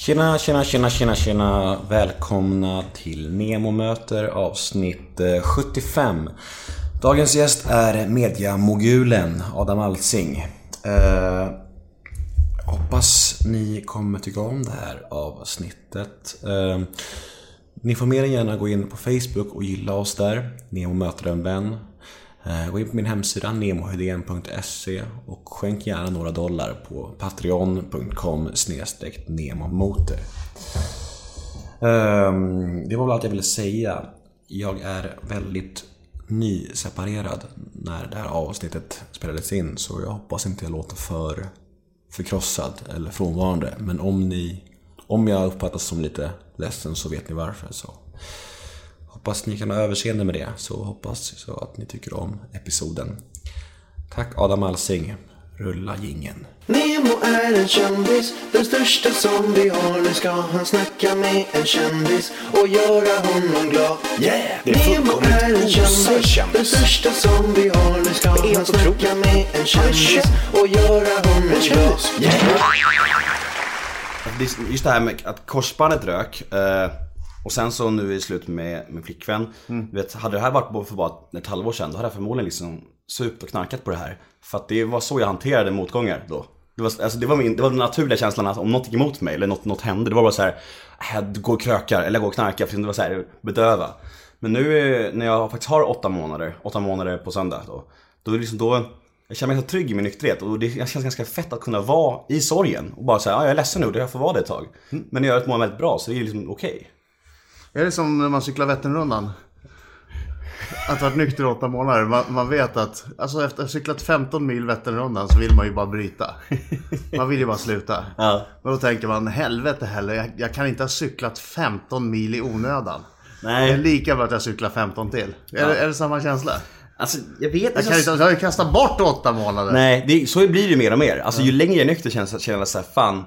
Tjena, tjena, tjena, tjena, tjena. Välkomna till Nemo möter avsnitt eh, 75. Dagens gäst är mediamogulen Adam Alsing. Eh, hoppas ni kommer tycka om det här avsnittet. Eh, ni får mer än gärna gå in på Facebook och gilla oss där. Nemo möter en vän. Eh, gå in på min hemsida nemohedén.se och skänk gärna några dollar på patreon.com nemomoter. Ehm, det var väl allt jag ville säga. Jag är väldigt nyseparerad när det här avsnittet spelades in så jag hoppas inte jag låter för förkrossad eller frånvarande. Men om ni om jag uppfattas som lite ledsen så vet ni varför. Så Hoppas ni kan ha överseende med det, så hoppas så att ni tycker om episoden. Tack Adam Alsing. Rulla gingen. Nemo är en kändis, den största som vi har. Nu ska han snacka med en kändis och göra honom glad. Yeah! Det är Nemo är en kändis, den största som vi har. Nu ska han snacka med en kändis och göra honom glad. Yeah! Just det här med att korsbandet rök eh, och sen så nu i slut med min flickvän. Mm. Vet, hade det här varit för bara ett halvår sedan då hade jag förmodligen liksom supt och knarkat på det här. För att det var så jag hanterade motgångar då. Det var, alltså det, var min, det var den naturliga känslan att om något gick emot mig eller något, något hände, det var bara så här, "Äh, jag går och krökar eller jag går och knarkar för det var så här, bedöva. Men nu när jag faktiskt har åtta månader, åtta månader på söndag då, då är det liksom då jag känner mig så trygg i min nykterhet och det känns ganska fett att kunna vara i sorgen och bara säga ja, jag är ledsen nu, jag får vara det ett tag. Men jag gör ett mår väldigt bra så det är liksom okej. Är det som när man cyklar Vätternrundan? Att ha varit nykter i åtta månader. Man, man vet att, alltså efter att ha cyklat 15 mil Vätternrundan så vill man ju bara bryta. Man vill ju bara sluta. Ja. Men då tänker man, helvete heller, jag, jag kan inte ha cyklat 15 mil i onödan. Det är Nej, lika bra att jag cyklar 15 till. Är, det, är det samma känsla? alltså jag vet Jag, kan inte, jag har ju kastat bort åtta månader. Nej, det, så blir det mer och mer. Alltså ju längre jag är nykter känns känner jag så här, fan.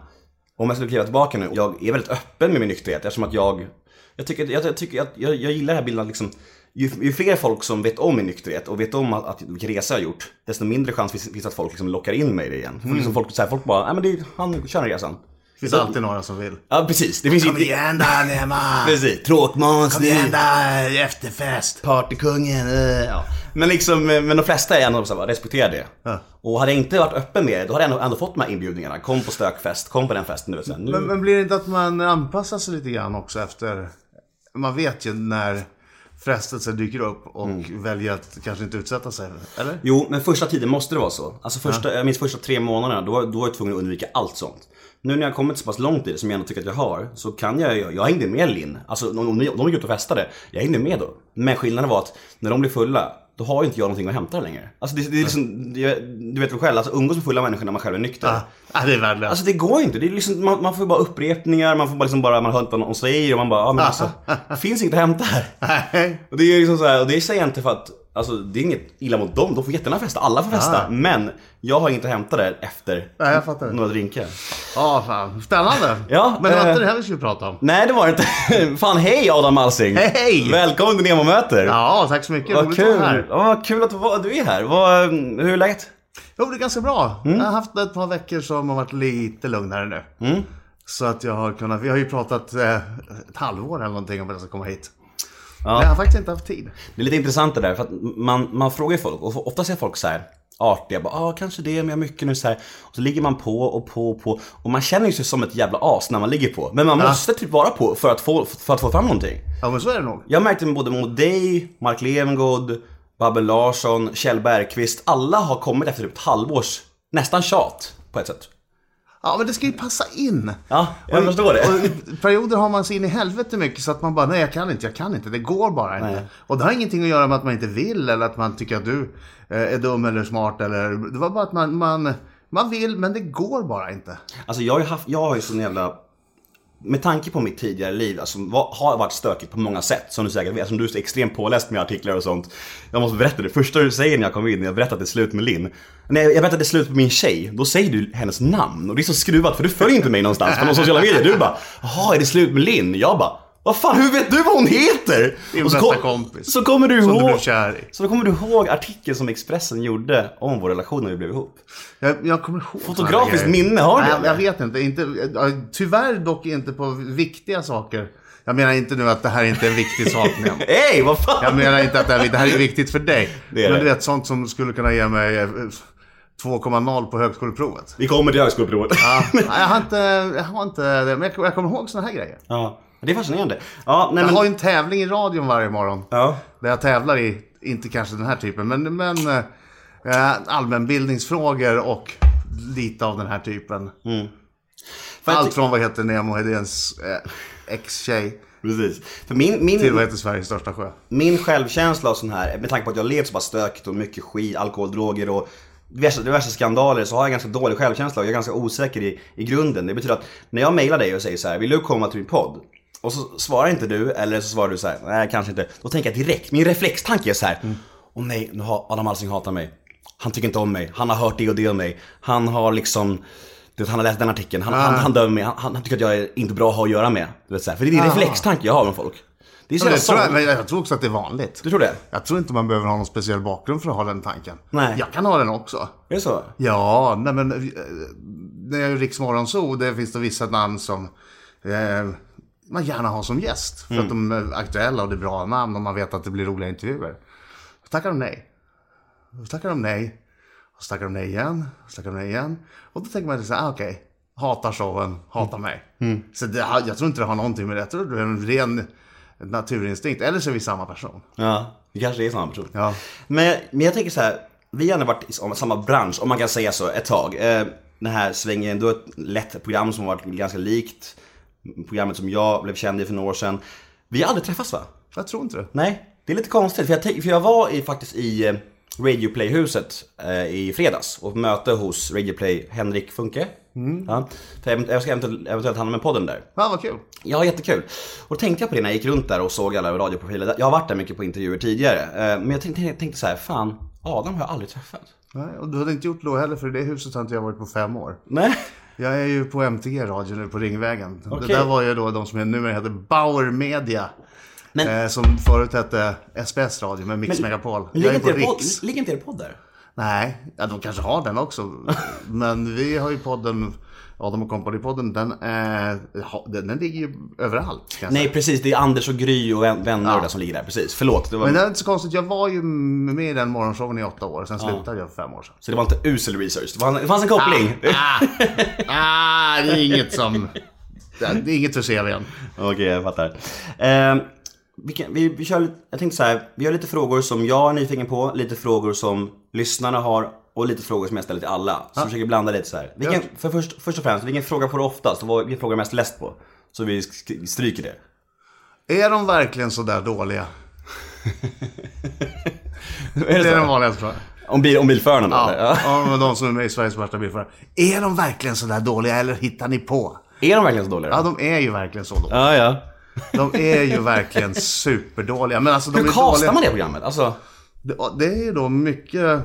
Om jag skulle kliva tillbaka nu, jag är väldigt öppen med min nykterhet eftersom att jag Jag tycker, jag, jag, tycker att jag, jag gillar den här bilden att liksom ju, ju fler folk som vet om min nykterhet och vet om att, att vilken resa jag har gjort Desto mindre chans finns, finns att folk liksom lockar in mig i det igen. För liksom folk, så här, folk bara, nej men det, är- han kör den resan. Det finns alltid några som vill. Ja precis, det finns Kom inte... igen där Nema! Precis, tråkmåns Kom igen där, efterfest! Partykungen, eh, ja. Men liksom, eh, men de flesta är ändå så här, respekterar det. Ja. Och hade jag inte varit öppen med det, då hade jag ändå, ändå fått de här inbjudningarna. Kom på stökfest, kom på den festen. Du vet, så här, nu. Men, men blir det inte att man anpassar sig lite grann också efter... Man vet ju när frestelser dyker upp och väljer att kanske inte utsätta sig. Eller? Jo, men första tiden måste det vara så. Alltså första, jag minns första tre månaderna, då, då var jag tvungen att undvika allt sånt. Nu när jag har kommit så pass långt i det, som jag ändå tycker att jag har, så kan jag, jag, jag hängde med Linn. Alltså om de, de gick ut och festade, jag hängde med då. Men skillnaden var att när de blir fulla, då har ju inte jag någonting att hämta längre. Alltså det, det är liksom, det, du vet väl själv, alltså umgås med fulla människor när man själv är nykter. Ja, det är värdelöst. Alltså det går inte. Det är liksom, man, man får bara upprepningar, man får bara liksom bara, man hör inte vad någon säger och man bara, ja men alltså, det finns inget att hämta här. Nej. Och det är liksom så här, och det säger jag inte för att, alltså det är inget illa mot dem, de får jättegärna festa, alla får festa. Ja. Men jag har inte hämtat det efter Nej, jag fattar. några drinkar. Ja, fan. Spännande. Ja, Men det var eh, inte det här vi skulle prata om. Nej det var det inte. Fan hej Adam Alsing! Hej! Välkommen till Nemo möter! Ja, tack så mycket. Vad kul! här. Ja, vad kul att du är här. Vad, hur är läget? Jo, det är ganska bra. Mm. Jag har haft ett par veckor som har varit lite lugnare nu. Mm. Så att jag har kunnat, vi har ju pratat eh, ett halvår eller någonting om att jag ska komma hit. Ja. Jag har faktiskt inte haft tid. Det är lite intressant det där, för att man, man frågar folk och ofta ser folk så här artiga, bara ah, kanske det, men jag har mycket nu så här. Och så ligger man på och på och på och man känner ju sig som ett jävla as när man ligger på. Men man måste typ vara på för att få, för att få fram någonting. Ja, men så är det nog. Jag märkte både mot dig, Mark Levengood, Babben Larsson, Kjell Bergqvist. Alla har kommit efter typ ett halvårs, nästan tjat på ett sätt. Ja, men det ska ju passa in. Ja, jag förstår det. Och perioder har man sig in i helvete mycket så att man bara, nej jag kan inte, jag kan inte, det går bara inte. Nej. Och det har ingenting att göra med att man inte vill eller att man tycker att du eh, är dum eller smart eller, det var bara att man, man, man vill men det går bara inte. Alltså jag har ju haft, jag har ju sån jävla med tanke på mitt tidigare liv, alltså har varit stökigt på många sätt som du säkert vet, som du är så extremt påläst med artiklar och sånt. Jag måste berätta det, första du säger när jag kommer in, när jag berättar att det är slut med Linn. När jag berättar att det är slut med min tjej, då säger du hennes namn. Och det är så skruvat för du följer inte mig någonstans på någon sociala medier. Du bara, jaha är det slut med Linn? Jag bara, vad fan, hur vet du vad hon heter? Din bästa kom- kompis. Så kommer du Som du blev kär i. Så kommer du ihåg artikeln som Expressen gjorde om vår relation när vi blev ihop? Jag, jag kommer ihåg Fotografiskt minne, har du Nej, jag, det? jag vet inte. inte. Tyvärr dock inte på viktiga saker. Jag menar inte nu att det här inte är en viktig sak. Hej, vad fan! Jag menar inte att det här, det här är viktigt för dig. Det är men det. du vet, sånt som skulle kunna ge mig eh, 2,0 på högskoleprovet. Vi kommer till högskoleprovet. Ja, nej, jag har inte, jag har inte det, men jag kommer ihåg såna här grejer. Ja, det är fascinerande. Ja, nej Jag men... har ju en tävling i radion varje morgon. Ja. Där jag tävlar i, inte kanske den här typen, men, men eh, allmänbildningsfrågor och lite av den här typen. Jag Allt från vad heter Nemo Hedéns eh, ex-tjej Precis. För min, min, till vad heter Sveriges största sjö. min självkänsla och sån här, med tanke på att jag levt så pass stökigt och mycket skit, alkohol, droger och diverse, diverse skandaler så har jag ganska dålig självkänsla och jag är ganska osäker i, i grunden. Det betyder att när jag mejlar dig och säger så här, vill du komma till min podd? Och så svarar inte du, eller så svarar du så här, nej kanske inte. Då tänker jag direkt, min reflextanke är så här, åh nej, nu har Adam Alsing hatar mig. Han tycker inte om mig, han har hört det och det om mig. Han har liksom, du vet, han har läst den artikeln, han, han, han dömer mig, han, han tycker att jag är inte bra att ha att göra med. Du vet, så här. För det är en Aha. reflextanke jag har med folk. Det är så det tror jag, jag tror också att det är vanligt. Du tror det? Jag tror inte man behöver ha någon speciell bakgrund för att ha den tanken. Nej. Jag kan ha den också. Är det så? Ja, nej men eh, när jag är Riks Morgonzoo, det finns det vissa namn som eh, man gärna har som gäst. För att de är aktuella och det är bra namn och man vet att det blir roliga intervjuer. Då tackar de nej. Då tackar de nej. Och så tackar de nej igen. Och så tackar de nej igen. Och då tänker man så här, ah, okej. Hatar showen, hatar mig. Så det, har- jag tror inte det har någonting med det. Jag tror det är en ren naturinstinkt. Eller så är vi samma person. Ja, det kanske är samma person. Ja. Men, men jag tänker så här, vi har ändå varit i sam- samma bransch, om man kan säga så, ett tag. Eh, den här svängen, du har ett lätt program som har varit ganska likt programmet som jag blev känd i för några år sedan. Vi har aldrig träffats va? Jag tror inte det. Nej, det är lite konstigt. För jag, för jag var i, faktiskt i eh, Radio Play-huset eh, i fredags och möte hos Radio Play Henrik Funke. Ja, för jag, jag ska eventuellt, eventuellt handla med podden där. Ja, vad kul. Ja, jättekul. Och då tänkte jag på det när jag gick runt där och såg alla radioprofiler. Jag har varit där mycket på intervjuer tidigare. Eh, Men jag tänkte, tänkte så här, fan, Adam har jag aldrig träffat. Nej, och du hade inte gjort då heller, för i det huset har inte jag varit på fem år. Nej. Jag är ju på MTG radio nu på Ringvägen. Okej. Det där var ju då de som numera heter Bauer Media. Men- Eh, som förut hette SBS radio med Mix Megapol. Men Jag ligger är inte, på podd, Riks. ligger inte er podd där? Nej, ja, de kanske har den också. Men vi har ju podden, Adam och Company-podden, den, ha- den, den ligger ju överallt. Nej, precis. Det är Anders och Gry och vän- vänner Ja. och som ligger där. Precis. Förlåt. Det var, Men det är inte så konstigt, jag var ju med i den morgonshowen i åtta år, sen slutade jag för fem år sedan. Så det var inte usel research. Det, var, det fanns en koppling. Ah, ah, det är inget som... Det är inget för CVn. Okej, jag fattar. Eh, vi, kan, vi, vi kör, jag tänkte så här, vi har lite frågor som jag är nyfiken på, lite frågor som lyssnarna har och lite frågor som jag ställer till alla. Så vi försöker blanda lite så här. Vilken, Ja. för först, först och främst, vilken fråga får du oftast och vilken fråga är mest läst på? Så vi stryker det. Är de verkligen så där dåliga? är Det är den vanligaste frågan. Om, bil, om bilförarna då? Ja? Ja. ja, de som är med i Sveriges värsta bilförare. Är de verkligen så där dåliga eller hittar ni på? Är de verkligen så dåliga? Ja, de är ju verkligen så dåliga. ja. ja. De är ju verkligen superdåliga. Men alltså de Hur castar man det programmet? Alltså, Det, det är ju då mycket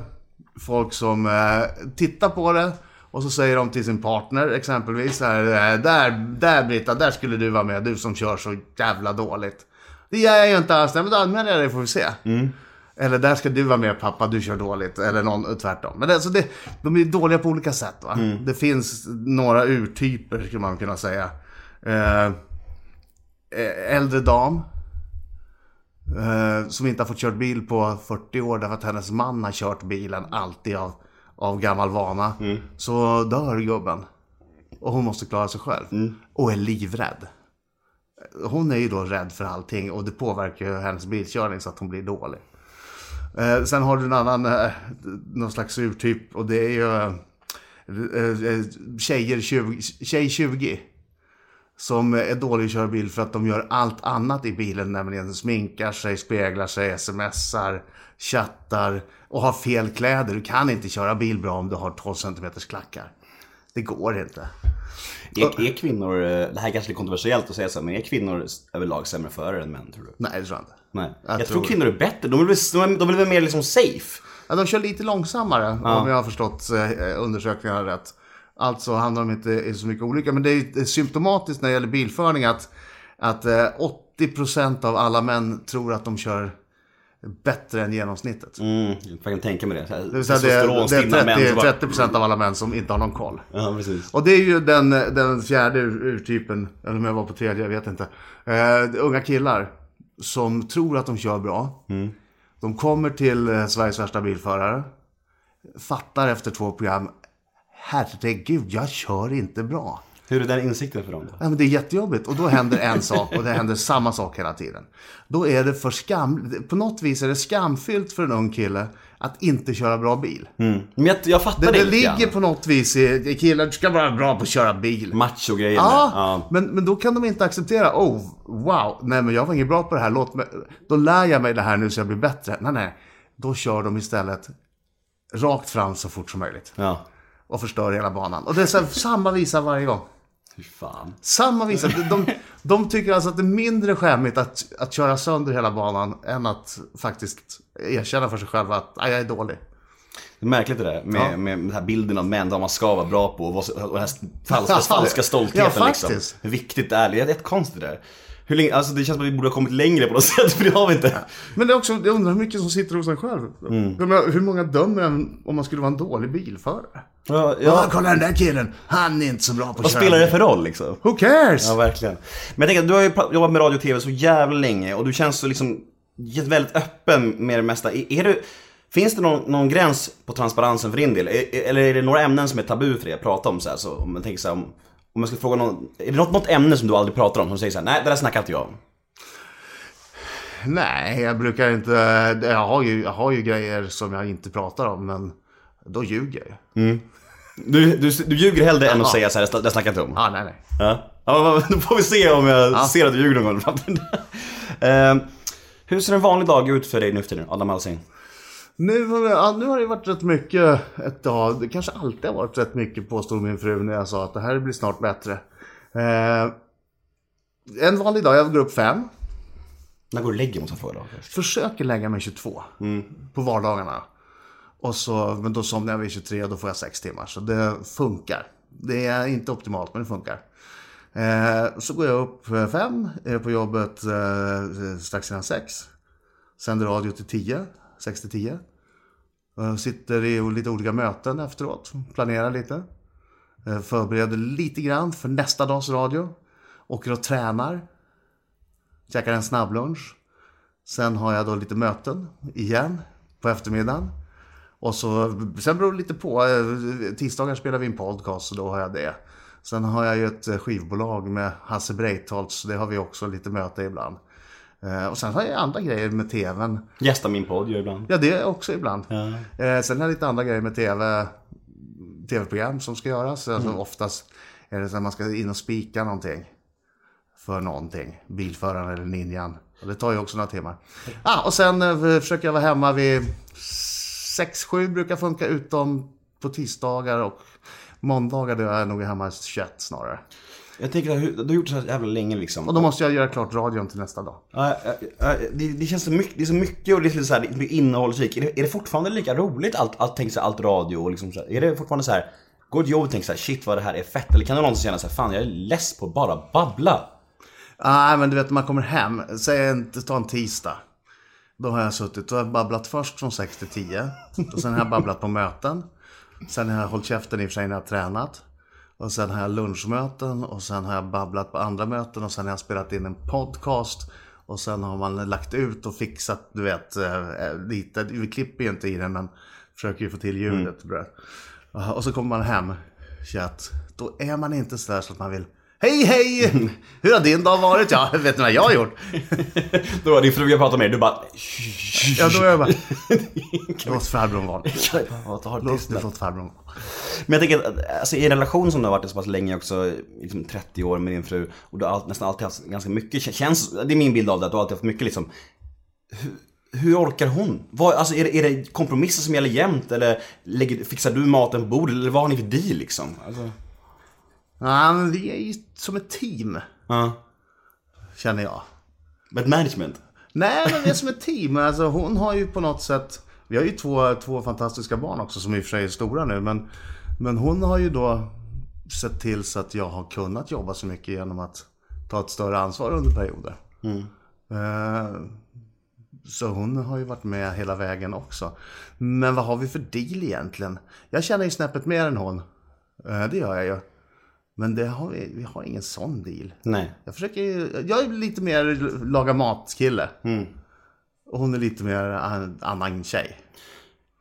folk som eh, tittar på det och så säger de till sin partner exempelvis här, eh, där, där Britta, där skulle du vara med, du som kör så jävla dåligt. Det gör jag ju inte alls, Nej, men då anmäler jag dig får vi se. Eller där ska du vara med pappa, du kör dåligt. Eller någon, tvärtom. Men alltså det, de är dåliga på olika sätt. Va? Det finns några urtyper skulle man kunna säga. Eh, eh, äldre dam. Eh, som inte har fått kört bil på 40 år därför att hennes man har kört bilen alltid av, av gammal vana. Så dör gubben. Och hon måste klara sig själv. Och är livrädd. Hon är ju då rädd för allting och det påverkar ju hennes bilkörning så att hon blir dålig. Eh, sen har du en annan, eh, någon slags urtyp och det är ju eh, eh, tjejer 20, tjej 20. Som är dåliga att köra bil för att de gör allt annat i bilen, nämligen sminkar sig, speglar sig, smsar, chattar och har fel kläder. Du kan inte köra bil bra om du har 12 cm klackar. Det går inte. är, är kvinnor, eh, det här är kanske är kontroversiellt att säga så, men är kvinnor överlag sämre förare än män tror du? Nej, det tror jag inte. Nej. Jag Jag, tror kvinnor är bättre. De är de är, väl mer liksom safe? Ja, de kör lite långsammare om jag har förstått eh, undersökningarna rätt. Alltså hamnar de inte i så mycket olyckor. Men det är symptomatiskt när det gäller bilförning att, att eh, 90% av alla män tror att de kör bättre än genomsnittet. Mm, jag kan tänka mig det. Det, vill säga det, är, det är som bara- 30, 30% av alla män som inte har någon koll. Ja, precis. Och det är ju den, den fjärde ur- urtypen, eller om jag var på tredje, jag vet inte. Eh, unga killar som tror att de kör bra. De kommer till eh, Sveriges värsta bilförare. Fattar efter två program, herregud, jag kör inte bra. Hur är den insikten för dem då? Ja, men det är jättejobbigt och då händer en sak och det händer samma sak hela tiden. Då är det för skam, på något vis är det skamfyllt för en ung kille att inte köra bra bil. Men jag, jag fattar Det, det, det ligger på något vis i, killar, du ska vara bra på att köra bil. Macho-grejen. Ja, ja. Men, men då kan de inte acceptera, oh, wow, nej men jag var ingen bra på det här, låt mig, då lär jag mig det här nu så jag blir bättre. Nej, nej, då kör de istället rakt fram så fort som möjligt. Ja. Och förstör hela banan. Och det är så här, samma visa varje gång. Fy fan. Samma visa. De, de, tycker alltså att det är mindre skämmigt att, att köra sönder hela banan än att faktiskt erkänna för sig själva att "Aj, jag är dålig. Det är märkligt det där med, Ja. med den här bilden av män, vad man ska vara bra på och, den här falska, Ja, falska stoltheten ja, liksom. Hur viktigt det är. Det är rätt konstigt det där. Hur länge, alltså det känns som att vi borde ha kommit längre på något sätt, för det har vi inte. Men det är också, jag undrar hur mycket som sitter hos en själv. Menar, hur många dömer en om man skulle vara en dålig bilförare? Ja, Ja, kolla den där killen, han är inte så bra på att Vad köra spelar det bil. för roll liksom? Who cares? Ja, verkligen. Men jag tänker, du har ju pra- jobbat med radio och tv så jävla länge och du känns så liksom väldigt öppen med det mesta. Är, är du, finns det någon, någon gräns på transparensen för din del? Eller är det några ämnen som är tabu för dig att prata om? Så här, så om man tänker så här, om, om jag ska fråga någon, är det något, något ämne som du aldrig pratar om som säger så här, nej det där snackar inte jag om? Nej, jag brukar inte... Jag har, ju, jag har ju grejer som jag inte pratar om, men då ljuger jag. Du, du, du ljuger hellre än att säga så här, det där snackar jag inte om? Ja, nej, nej. Ja. ja, då får vi se om jag ser att du ljuger någon gång i framtiden. Ehm, Hur ser en vanlig dag ut för dig nu för tiden, Adam Alsing? Nu, har det- ja, nu har det varit rätt mycket ett tag. Det kanske alltid har varit rätt mycket påstod min fru när jag sa att det här blir snart bättre. Eh, en vanlig dag, jag går upp fem. När går du och lägger jag först. Försöker lägga mig 22 på vardagarna. Och så, men då somnar jag vid 23 och då får jag 6 timmar. Så det funkar. Det är inte optimalt men det funkar. Eh, så går jag upp eh, 5, är på jobbet eh, strax innan 6. Sänder radio till 10, 6 till 10. Eh, sitter i lite olika möten efteråt, planerar lite. Eh, förbereder lite grann för nästa dags radio. Åker och tränar. Käkar en snabblunch. Sen har jag då lite möten igen på eftermiddagen. Och så, sen beror det lite på. Eh, Tisdagar spelar vi en podcast så då har jag det. Sen har jag ju ett eh, skivbolag med Hasse Breitholtz, så det har vi också lite möte ibland. Eh, Och sen har jag andra grejer med tvn. Gästa min podd jag ibland. Ja, det är också ibland. Eh, Sen har jag lite andra grejer med tv, tv-program som ska göras. Alltså oftast är det så att man ska in och spika någonting. För någonting. Bilföraren eller ninjan. Och det tar ju också några timmar. Ah, och sen försöker jag vara hemma vid 6-7 brukar funka utom på tisdagar och måndagar då är jag nog hemma 21 snarare. Jag tänker, du har gjort det så här jävla länge liksom. Och då måste jag göra klart radion till nästa dag. Ja, det, det känns så mycket, det är så mycket och det är så här, innehållsrikt. Är är det fortfarande lika roligt allt, allt, tänk så här, allt radio och liksom så här, Är det fortfarande så här, går till jobbet och tänker så här, shit vad det här är fett? Eller kan du någonsin känna så här, fan jag är less på att bara babbla? Nej, men du vet när man kommer hem, säg en, ta en tisdag. Då har jag suttit och babblat först från 6 till 10. Och sen har jag babblat på möten. Sen har jag hållit käften i och för sig när jag har tränat. Och sen har jag lunchmöten och sen har jag babblat på andra möten och sen har jag spelat in en podcast. Och sen har man lagt ut och fixat, du vet, eh, lite. Vi klipper ju inte i det men försöker ju få till ljudet. Mm. Och så kommer man hem, chat. Då är man inte så där så att man vill Hej hej! Hur har din dag varit? Ja, vet ni vad jag har gjort? Då var din fruga pratar med dig, du bara... Ja, då är jag bara... Låt farbrorn vara. Låt, låt farbrorn vara. Men jag tänker att alltså, i en relation som du har varit i så pass länge också, liksom 30 år med din fru och du har all, nästan alltid haft ganska mycket, känns, det är min bild av det, att du har alltid haft mycket liksom. Hur, hur orkar hon? Vad, alltså, är, det, är det kompromisser som gäller jämt eller lägger, fixar du maten på bordet eller vad har ni för deal liksom? Alltså, Ja, men vi är ju som ett team, ja. känner jag. But management? Nej, men vi är som ett team. Alltså, hon har ju på något sätt... Vi har ju två, två fantastiska barn också som i och för sig är stora nu. Men, men hon har ju då sett till så att jag har kunnat jobba så mycket genom att ta ett större ansvar under perioder. Eh, Så hon har ju varit med hela vägen också. Men vad har vi för deal egentligen? Jag känner ju snäppet mer än hon. Eh, Det gör jag ju. Men det har vi, vi har ingen sån deal. Nej. Jag försöker ju, jag är lite mer laga mat-kille. Och hon är lite mer en annan tjej.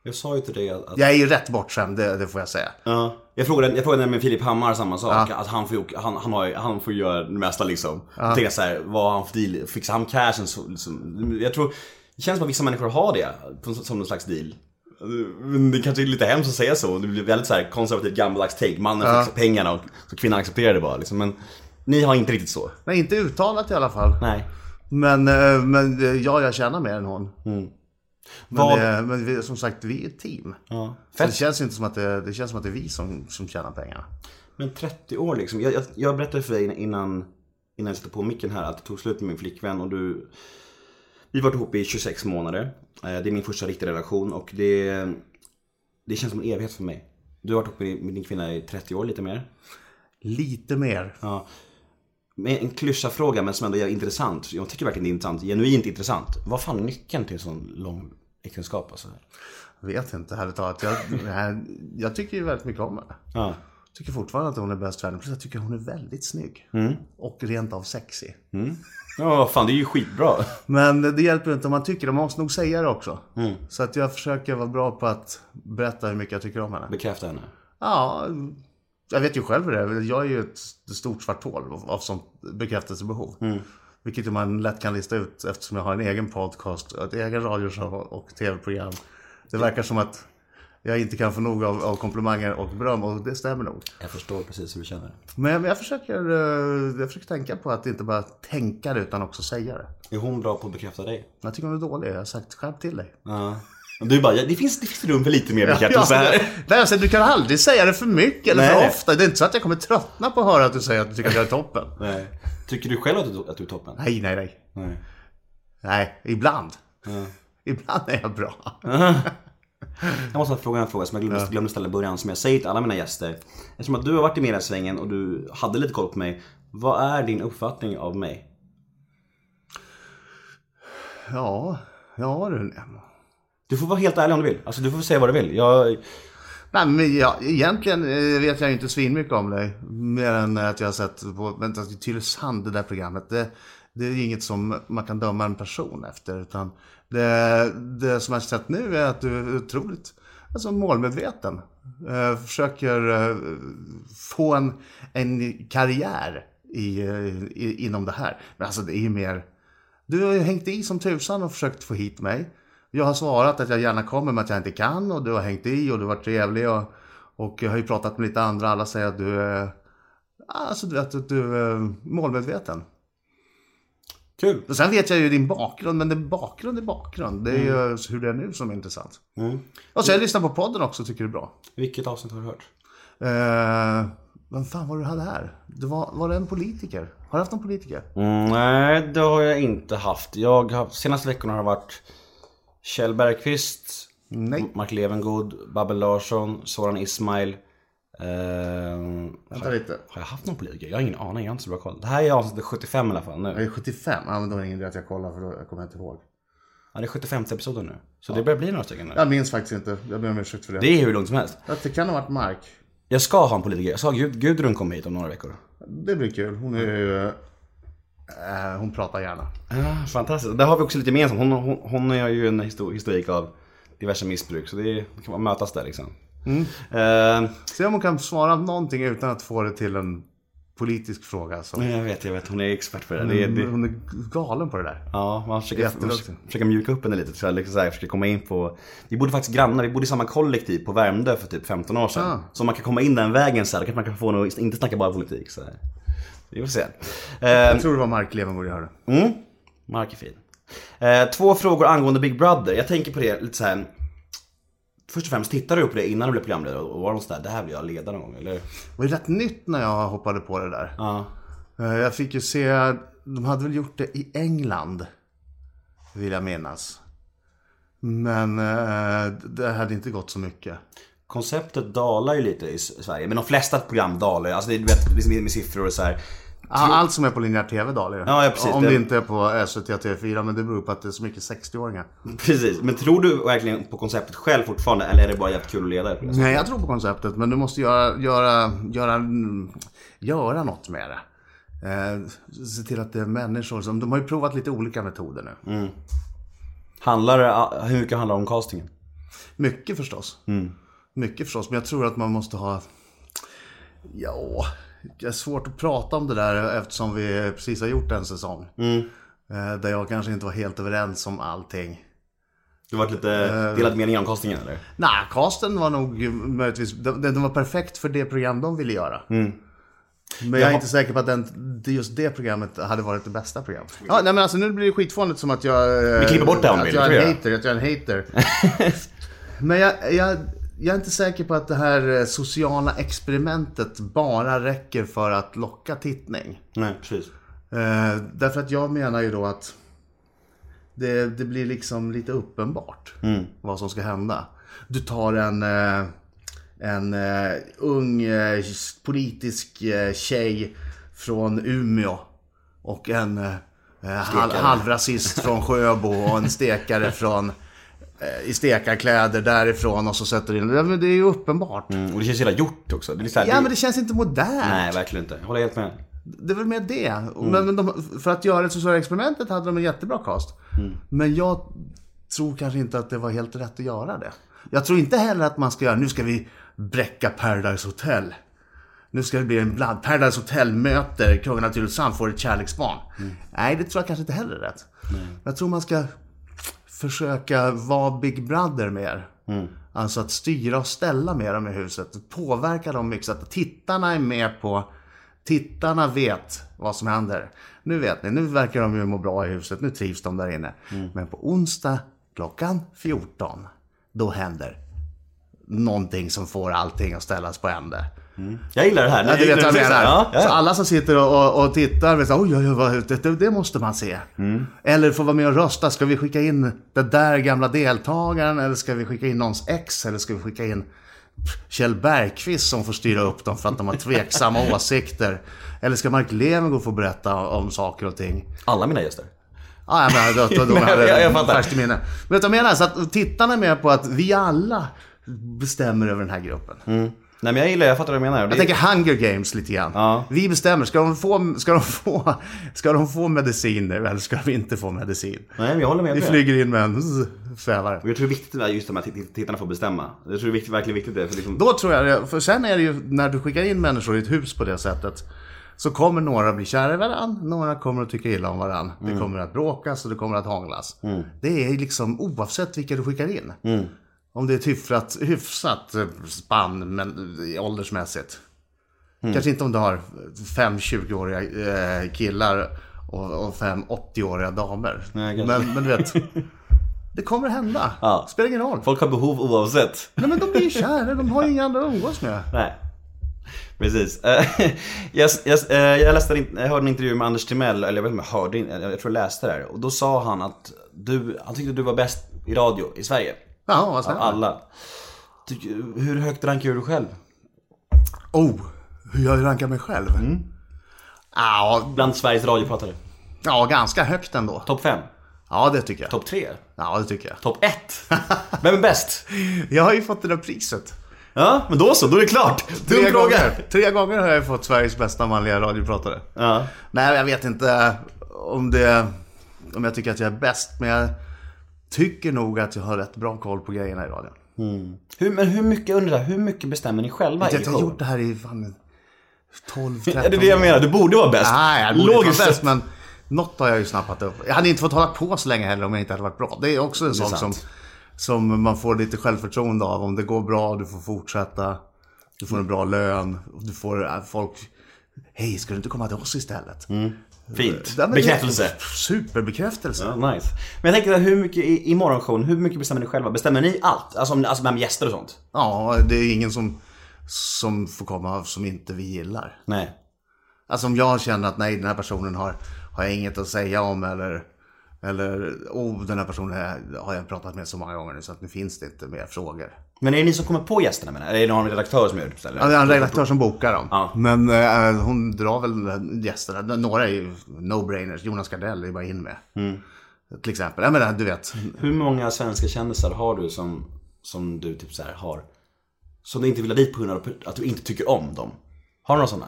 Jag sa ju till dig att... att Jag är ju rätt bortskämd, det, det får jag säga. Ja. Jag frågade, jag frågade med Filip Hammar samma sak. Att han får, han, han, har, han får göra det mesta liksom. Jag tänkte så här, vad han för deal? Fixar han cashen? Så, liksom. Jag tror, det känns som att vissa människor har det som, som någon slags deal. Men det kanske är lite hemskt att säga så. Det blir väldigt så här konservativt gammaldags take. Mannen fixar pengarna och så kvinnan accepterar det bara. Liksom. Men ni har inte riktigt så. Nej, inte uttalat i alla fall. Nej. Men, eh, men eh, ja, jag tjänar mer än hon. Men, Vad- det, men vi, som sagt, vi är ett team. Ja. Det känns inte som att det, det känns som att det är vi som, som tjänar pengarna. Men 30 år liksom. Jag, jag, jag berättade för dig innan, innan jag satte på micken här att det tog slut med min flickvän och du... Vi har varit ihop i 26 månader. Eh, Det är min första riktiga relation och det, det känns som en evighet för mig. Du har varit ihop med, din kvinna i 30 år, lite mer. Lite mer. Ja. Med en klyscha fråga men som ändå är intressant. Jag tycker verkligen det är intressant. Genuint intressant. Vad fan är nyckeln till en sån lång äktenskap alltså? Vet inte, ärligt talat. Jag, jag, jag tycker ju väldigt mycket om henne. Ja. Tycker fortfarande att hon är bäst vän. Plus jag tycker hon är väldigt snygg. Och rent av sexig. Ja, fan det är ju skitbra. Men det hjälper inte om man tycker det. Man måste nog säga det också. Så att jag försöker vara bra på att berätta hur mycket jag tycker om henne. Bekräfta henne. Ja, jag vet ju själv hur det är. Jag är ju ett stort svart hål av- sånt bekräftelsebehov. Vilket ju man lätt kan lista ut eftersom jag har en egen podcast, ett egen radioshow och tv-program. Det verkar som att jag inte kan få nog av, av komplimanger och beröm och det stämmer nog. Jag förstår precis hur du känner. Men, jag, försöker, eh, jag försöker tänka på att inte bara tänka det utan också säga det. Är hon bra på att bekräfta dig? Jag tycker hon är dålig. Jag har sagt skärp till dig. Ja. Du bara, ja, det finns, det finns rum för lite mer bekräftelse Ja, här. nej, alltså, du kan aldrig säga det för mycket eller Nej. för ofta. Det är inte så att jag kommer tröttna på att höra att du säger att du tycker att jag är toppen. Nej. Tycker du själv att du, att du är toppen? Nej, nej, nej. Nej. Nej, ibland. Ibland är jag bra. Jag måste fråga en fråga som jag glömde, glömde ställa i början, som jag säger till alla mina gäster. Eftersom att du har varit i mediasvängen och du hade lite koll på mig. Vad är din uppfattning av mig? Ja, ja du. Du får vara helt ärlig om du vill. Alltså du får säga vad du vill. Jag... Nej, men jag, egentligen eh, vet jag inte svinmycket om dig. Mer än att jag har sett på vänta, Tylösand, det där programmet. Det, det är inget som man kan döma en person efter. Utan det, det som jag har sett nu är att du är otroligt alltså, målmedveten. Eh, försöker eh, få en, en karriär i, i, inom det här. Men alltså det är ju mer... Du har ju hängt i som tusan och försökt få hit mig. Jag har svarat att jag gärna kommer men att jag inte kan och du har hängt i och du har varit trevlig och, och jag har ju pratat med lite andra. Alla säger att du är, alltså, du vet, att du är målmedveten. Kul. Och sen vet jag ju din bakgrund, men det bakgrund är bakgrund. Det är ju hur det är nu som är intressant. Mm. Och jag lyssnat på podden också, tycker det är bra. Vilket avsnitt har du hört? Eh, vem fan var det du hade här? Det var, var det en politiker? Har du haft någon politiker? Mm, nej, det har jag inte haft. Jag har, senaste veckorna har det varit Kjell Bergqvist, Nej. Mark Levengood, Babben Larsson, Soran Ismail. Ehm, Vänta lite. har jag haft någon politiker? Jag har ingen aning, jag har inte så bra koll. Det här är avsnitt 75 i alla fall nu. Är 75. Ja, men då är det ingen idé att jag kollar för då kommer jag inte ihåg. Ja, det är 75 episoden nu. Så det börjar bli några stycken nu. Jag minns faktiskt inte. Jag ber om ursäkt för det. Det är hur långt som helst. Det kan ha varit Mark. Jag ska ha en politiker. Jag sa Gud, Gudrun kommer hit om några veckor. Det blir kul. Hon är ju... eh, hon pratar gärna. Ja, fantastiskt. Där har vi också lite gemensamt. Hon, hon, hon har ju en histor- historik av diverse missbruk. Så det, är- det kan man mötas där liksom. Eh, Se om hon kan svara någonting utan att få det till en politisk fråga. Så. jag vet, jag vet. Hon är expert på det. det, det Hon är galen på det där. ja, man försöker, man försöker mjuka upp henne lite. Så jag liksom så här, försöker komma in på... Vi bodde faktiskt grannar. Vi bodde i samma kollektiv på Värmdö för typ 15 år sedan. Ah. Så man kan komma in den vägen så här, kanske man kan få något, inte snacka bara politik. Så här. Vi får se. Eh, Jag tror det var Mark Levengood jag hörde. Mm. Mark är fin. Eh, två frågor angående Big Brother. Jag tänker på det lite så här. Först och främst, tittade du på det innan du blev programledare och var sådär, det här vill jag leda någon gång, eller? Det var ju rätt nytt när jag hoppade på det där. Ja. Eh, Jag fick ju se, de hade väl gjort det i England. Vill jag minnas. Men eh, det hade inte gått så mycket. Konceptet dalar ju lite i Sverige, men de flesta program dalar ju. Alltså det är vet, liksom med siffror och så här. Ja, Allt som är på linjär TV dagar. Ja, ja, precis. Om Det- det inte är på SVT och TV4. Men det beror på att det är så mycket 60-åringar. Precis, men tror du verkligen på konceptet själv fortfarande eller är det bara jävligt kul att leda det? Nej, jag tror på konceptet. Men du måste göra, göra, göra, mm, göra något med det. Eh, se till att det är människor som... De har ju provat lite olika metoder nu. Handlar det, hur mycket handlar det om castingen? Mycket förstås. Mycket förstås. Men jag tror att man måste ha... Ja, det är svårt att prata om det där eftersom vi precis har gjort en säsong. Eh, Där jag kanske inte var helt överens om allting. Du har varit lite delad mening om castingen eller? Nej, casten var nog möjligtvis... Den, var perfekt för det program de ville göra. Men jag är inte säker på att den, det- just det programmet hade varit det bästa programmet. Ja, nej men alltså nu blir det skitfånigt som att jag... eh, Vi klipper bort det om du Att vill, jag det är tror en jag. hater, att jag är en hater. men jag, jag, jag är inte säker på att det här eh, sociala experimentet bara räcker för att locka tittning. Nej, precis. Eh, därför att jag menar ju då att det, det blir liksom lite uppenbart vad som ska hända. Du tar en, eh, en eh, ung politisk tjej från Umeå och en halv, halvrasist från Sjöbo och en stekare från i stekarkläder därifrån och så sätter in ja, men Det är ju uppenbart. Mm, och det känns jävla gjort också. Det är så här, Ja men det känns inte modernt. Nej, verkligen inte. Jag håller helt med. Det är väl med det. Men, men de, för att göra det sociala experimentet hade de en jättebra cast. Men jag tror kanske inte att det var helt rätt att göra det. Jag tror inte heller att man ska göra, nu ska vi bräcka Paradise Hotel. Nu ska det bli en bland. Paradise Hotel möter Kungen av Tylösand, får ett kärleksbarn. Nej, det tror jag kanske inte heller är rätt. Jag tror man ska försöka vara Big Brother mer. Alltså att styra och ställa med dem i huset. Påverka dem mycket så att tittarna är med på Tittarna vet vad som händer. Nu vet ni, nu verkar de ju må bra i huset. Nu trivs de där inne. Men på onsdag klockan 14, då händer någonting som får allting att ställas på ände. Jag gillar det här. Ja, du vet jag menar. Ja, ja. Så alla som sitter och, och, och tittar vet oj, oj, oj, det, det, det måste man se. Mm. Eller få vara med och rösta. Ska vi skicka in den där gamla deltagaren? Eller ska vi skicka in någons ex? Eller ska vi skicka in Kjell Bergqvist som får styra upp dem för att de har tveksamma åsikter? Eller ska Mark Levengood få berätta om saker och ting? Alla mina gäster. Ja, jag menar, då, då, då Men hade jag- jag det färskt i minne. Men vet du vad jag menar? Så att tittarna är med på att vi alla bestämmer över den här gruppen. Nej men jag gillar, jag fattar vad du menar. Det- Jag tänker Hunger Games lite grann. Ja. Vi bestämmer, ska de, få, ska, de få, ska de få medicin nu eller ska de inte få medicin? Nej men jag håller med. Vi flyger in med en svävare. Och jag tror det är viktigt att just de här titt- tittarna får bestämma. Jag tror det är viktigt, verkligen viktigt det. För liksom, Då tror jag det, för sen är det ju när du skickar in människor i ett hus på det sättet. Så kommer några bli kära i varandra, några kommer att tycka illa om varandra. Det kommer att bråkas och det kommer att hånglas. Det är liksom oavsett vilka du skickar in. Om det är ett hyfsat, hyfsat spann men, åldersmässigt. Kanske inte om du har fem 20-åriga eh, killar och, och fem 80-åriga damer. Nej, men, men du vet, det kommer hända. Ja. Spelar ingen roll. Folk har behov oavsett. Nej men de blir ju kära, de har ju inga andra att umgås med. Nej. Precis. Eh, jag, jag, eh, jag, läste en, jag hörde en intervju med Anders Timell, eller jag vet inte om jag hörde, jag tror jag läste det här. Och då sa han att du, han tyckte du var bäst i radio i Sverige. Ja, vad Av snällt. alla. Du, hur högt rankar du själv? Oh, hur jag rankar mig själv? Ja, Bland Sveriges radiopratare? ja, ganska högt ändå. Topp 5? Ja, det tycker jag. Topp 3? Ja, det tycker jag. Topp 1? Vem är bäst? Jag har ju fått det där priset. Ja, men då så, då är det klart. Dum Tre fråga. gånger. Tre gånger har jag fått Sveriges bästa manliga radiopratare. Ja. Nej, jag vet inte om det... Om jag tycker att jag är bäst, men jag tycker nog att jag har rätt bra koll på grejerna i radion. Hur, men hur mycket, undrar jag, hur mycket bestämmer ni själva i Jag har gjort det här i fan 12, 13 Ja, det är det jag menar, du borde vara bäst. Nej, jag borde Logiskt vara bäst, men något har jag ju snappat upp. Jag hade inte fått hålla på så länge heller om jag inte hade varit bra. Det är också en sak som, som man får lite självförtroende av. Om det går bra, du får fortsätta. Du får en bra lön. Du får äh, folk... Hej, ska du inte komma till oss istället? Fint. Bekräftelse. Superbekräftelse. Ja, nice. Men jag tänker, hur mycket i, i morgonshowen, hur mycket bestämmer ni själva? Bestämmer ni allt? Alltså, om- alltså med gäster och sånt? Ja, det är ingen som, som får komma som inte vi gillar. Nej. Alltså om jag känner att nej, den här personen har, har jag inget att säga om eller eller oh, den här personen har jag pratat med så många gånger nu så att nu finns det inte mer frågor. Men är det ni som kommer på gästerna menar? Eller är det någon redaktör som gör det? Eller? Ja, det är en redaktör som bokar dem. Ja. Men eh, hon drar väl gästerna. Några är ju no-brainers. Jonas Gardell är bara in med. Till exempel. Jag menar, du vet. Hur många svenska kändisar har du som, som du typ så här har? Som du inte vill ha dit på grund av att du inte tycker om dem? Har du några sådana?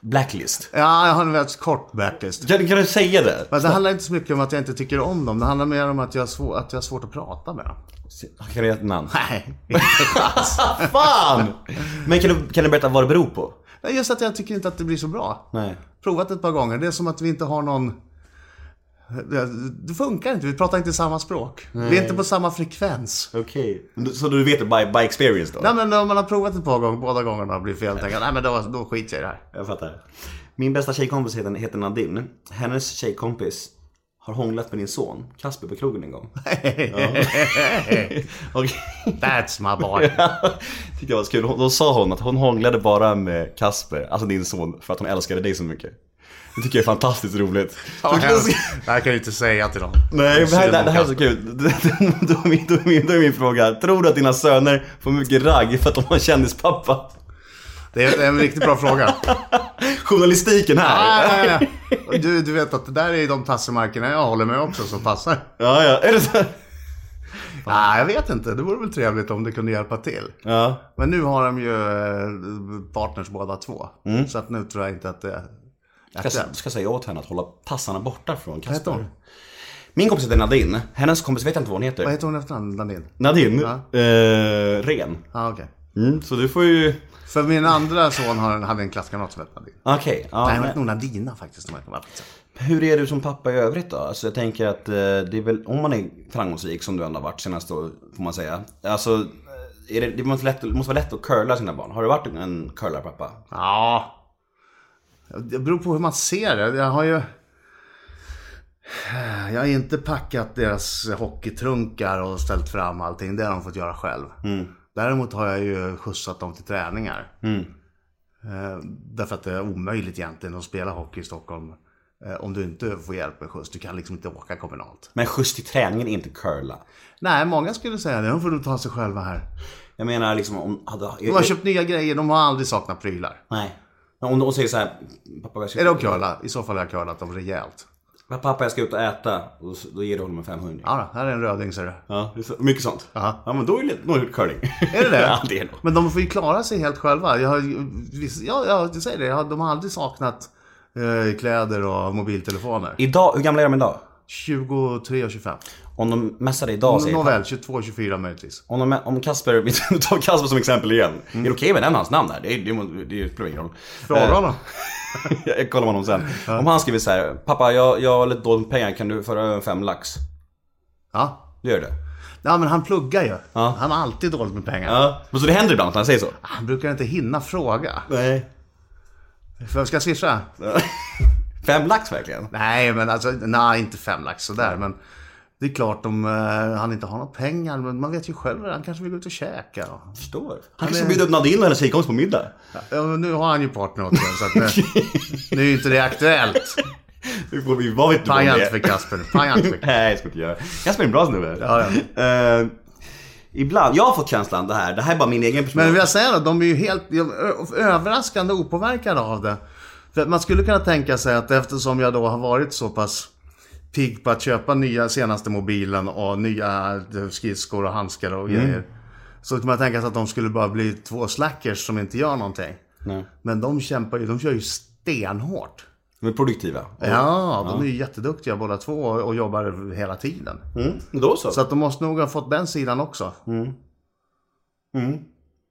Blacklist? Ja, jag har en väldigt kort backlist. Kan, kan du säga det? Men det handlar inte så mycket om att jag inte tycker om dem. Det handlar mer om att jag har, svår, att jag har svårt att prata med dem. Kan du ge ett namn? Nej, inte alls. Fan! Men kan du, kan du berätta vad det beror på? Nej, Just att jag tycker inte att det blir så bra. Nej. Provat ett par gånger. Det är som att vi inte har någon... Det, funkar inte. Vi pratar inte samma språk. Vi är inte på samma frekvens. Okej. Så du vet det by, by experience då? Nej, men om man har provat ett par gånger, båda gångerna blivit fel. Tänker nej men då, då skiter jag i det här. Jag fattar. Min bästa tjejkompis heter, heter Nadine. Hennes tjejkompis har hånglat med din son, Kasper, på krogen en gång. That's my boy. tyckte jag var så kul. Då sa hon att hon hånglade bara med Kasper, alltså din son, för att hon älskade dig så mycket. Det tycker jag är fantastiskt roligt. Ja, det här kan jag inte säga till dem. Nej, det här, det här är så kul. Då är, min, då, är min, då är min fråga, tror du att dina söner får mycket ragg för att de har en kändispappa? Det är, en riktigt bra fråga. Journalistiken här. Nej, nej, nej. Du, du vet att det där är de tassemarkerna jag håller med också som passar. Ja, ja, är det så? Nej, jag vet inte. Det vore väl trevligt om det kunde hjälpa till. Ja. Men nu har de ju eh, partners båda två. Så att nu tror jag inte att det är Ska, aktuellt. ska säga åt henne att hålla tassarna borta från? Kasper. Min kompis heter Nadine. Hennes kompis vet jag inte vad hon heter. Vad heter hon efternamn, Landin? Nadine. Ja. Eh, ren. Ja, okej. Mm, så du får ju... För min andra son har, hade en klasskamrat som hette Nadine. Okej. ja, Nej, hon hette nog Nadina faktiskt. Säker. Hur är du som pappa i övrigt då? Alltså jag tänker att eh, det är väl, om man är framgångsrik som du ändå har varit senaste år, får man säga. Alltså, eh, är det, det, måste lätt, det måste vara lätt att curla sina barn. Har du varit en curlarpappa? Ja. Det beror på hur man ser det. Jag har ju... Jag har inte packat deras hockeytrunkar och ställt fram allting. Det har de fått göra själv. Däremot har jag ju skjutsat dem till träningar. Eh, Därför att det är omöjligt egentligen att spela hockey i Stockholm eh, om du inte får hjälp med skjuts. Du kan liksom inte åka kommunalt. Men skjuts till träningen är inte curla. Nej, många skulle säga det. De får nog ta sig själva här. Jag menar liksom om... Hade, De har köpt nya grejer. De har aldrig saknat prylar. Nej. Men Om de säger så här, pappa jag ska, Är de curla? I så fall har jag curlat dem rejält. Pappa jag ska ut och äta, och då ger du honom en 500. Ja, här är en röding ser du. Ja, mycket sånt. Ja. Ja men då är det nog curling. Är det det? ja det är det. Men de får ju klara sig helt själva. Jag har, ja, ja, jag säger det. Jag de har aldrig saknat eh, kläder och mobiltelefoner. Idag, hur gamla är de idag? 23 och 25. Om de messar dig idag säger Nåväl, 22 och 24 möjligtvis. Om, de, om Kasper, vi tar Kasper som exempel igen. Mm. Är det okej med nämna hans namn här? Det, det, det, det spelar ingen roll. Fråga Eh, honom. jag kollar honom sen. Om han skriver så här, pappa jag, jag har lite dåligt med pengar, kan du föra över fem lax? Ja. Du gör det? ja, men han pluggar ju. Ja. Han har alltid dåligt med pengar. Ja. Men så det händer ibland att han säger så? Han brukar inte hinna fråga. Nej. För ska jag swisha? Fem lax verkligen? Nej, men alltså, nej, inte fem lax sådär. Men det är klart om eh, han inte har några pengar. Men man vet ju själv, han kanske vill gå ut och käka. Och... Förstår. Han kanske bjuder upp Nadine och hennes tjejkompis på middag. Ja, men nu har han ju partner åt sig, så att nu, nu är ju inte det aktuellt. Vi får, vi, vad vet du Paja inte det? för Kasper. Inte för Nej, jag ska inte göra. Kasper är en bra snubbe. Ja, Eh, ibland, jag har fått känslan det här, det här är bara min egen person. Men vill jag säga då, de är ju helt överraskande opåverkade av det. För man skulle kunna tänka sig att eftersom jag då har varit så pass pigg på att köpa nya senaste mobilen och nya eh, skridskor och handskar och grejer. Så kan man tänka sig att de skulle bara bli två slackers som inte gör någonting. Nej. Men de kämpar ju, de kör ju stenhårt. De är produktiva. Ja, de är ju jätteduktiga båda två och jobbar hela tiden. Mm, då så. Så att de måste nog ha fått den sidan också.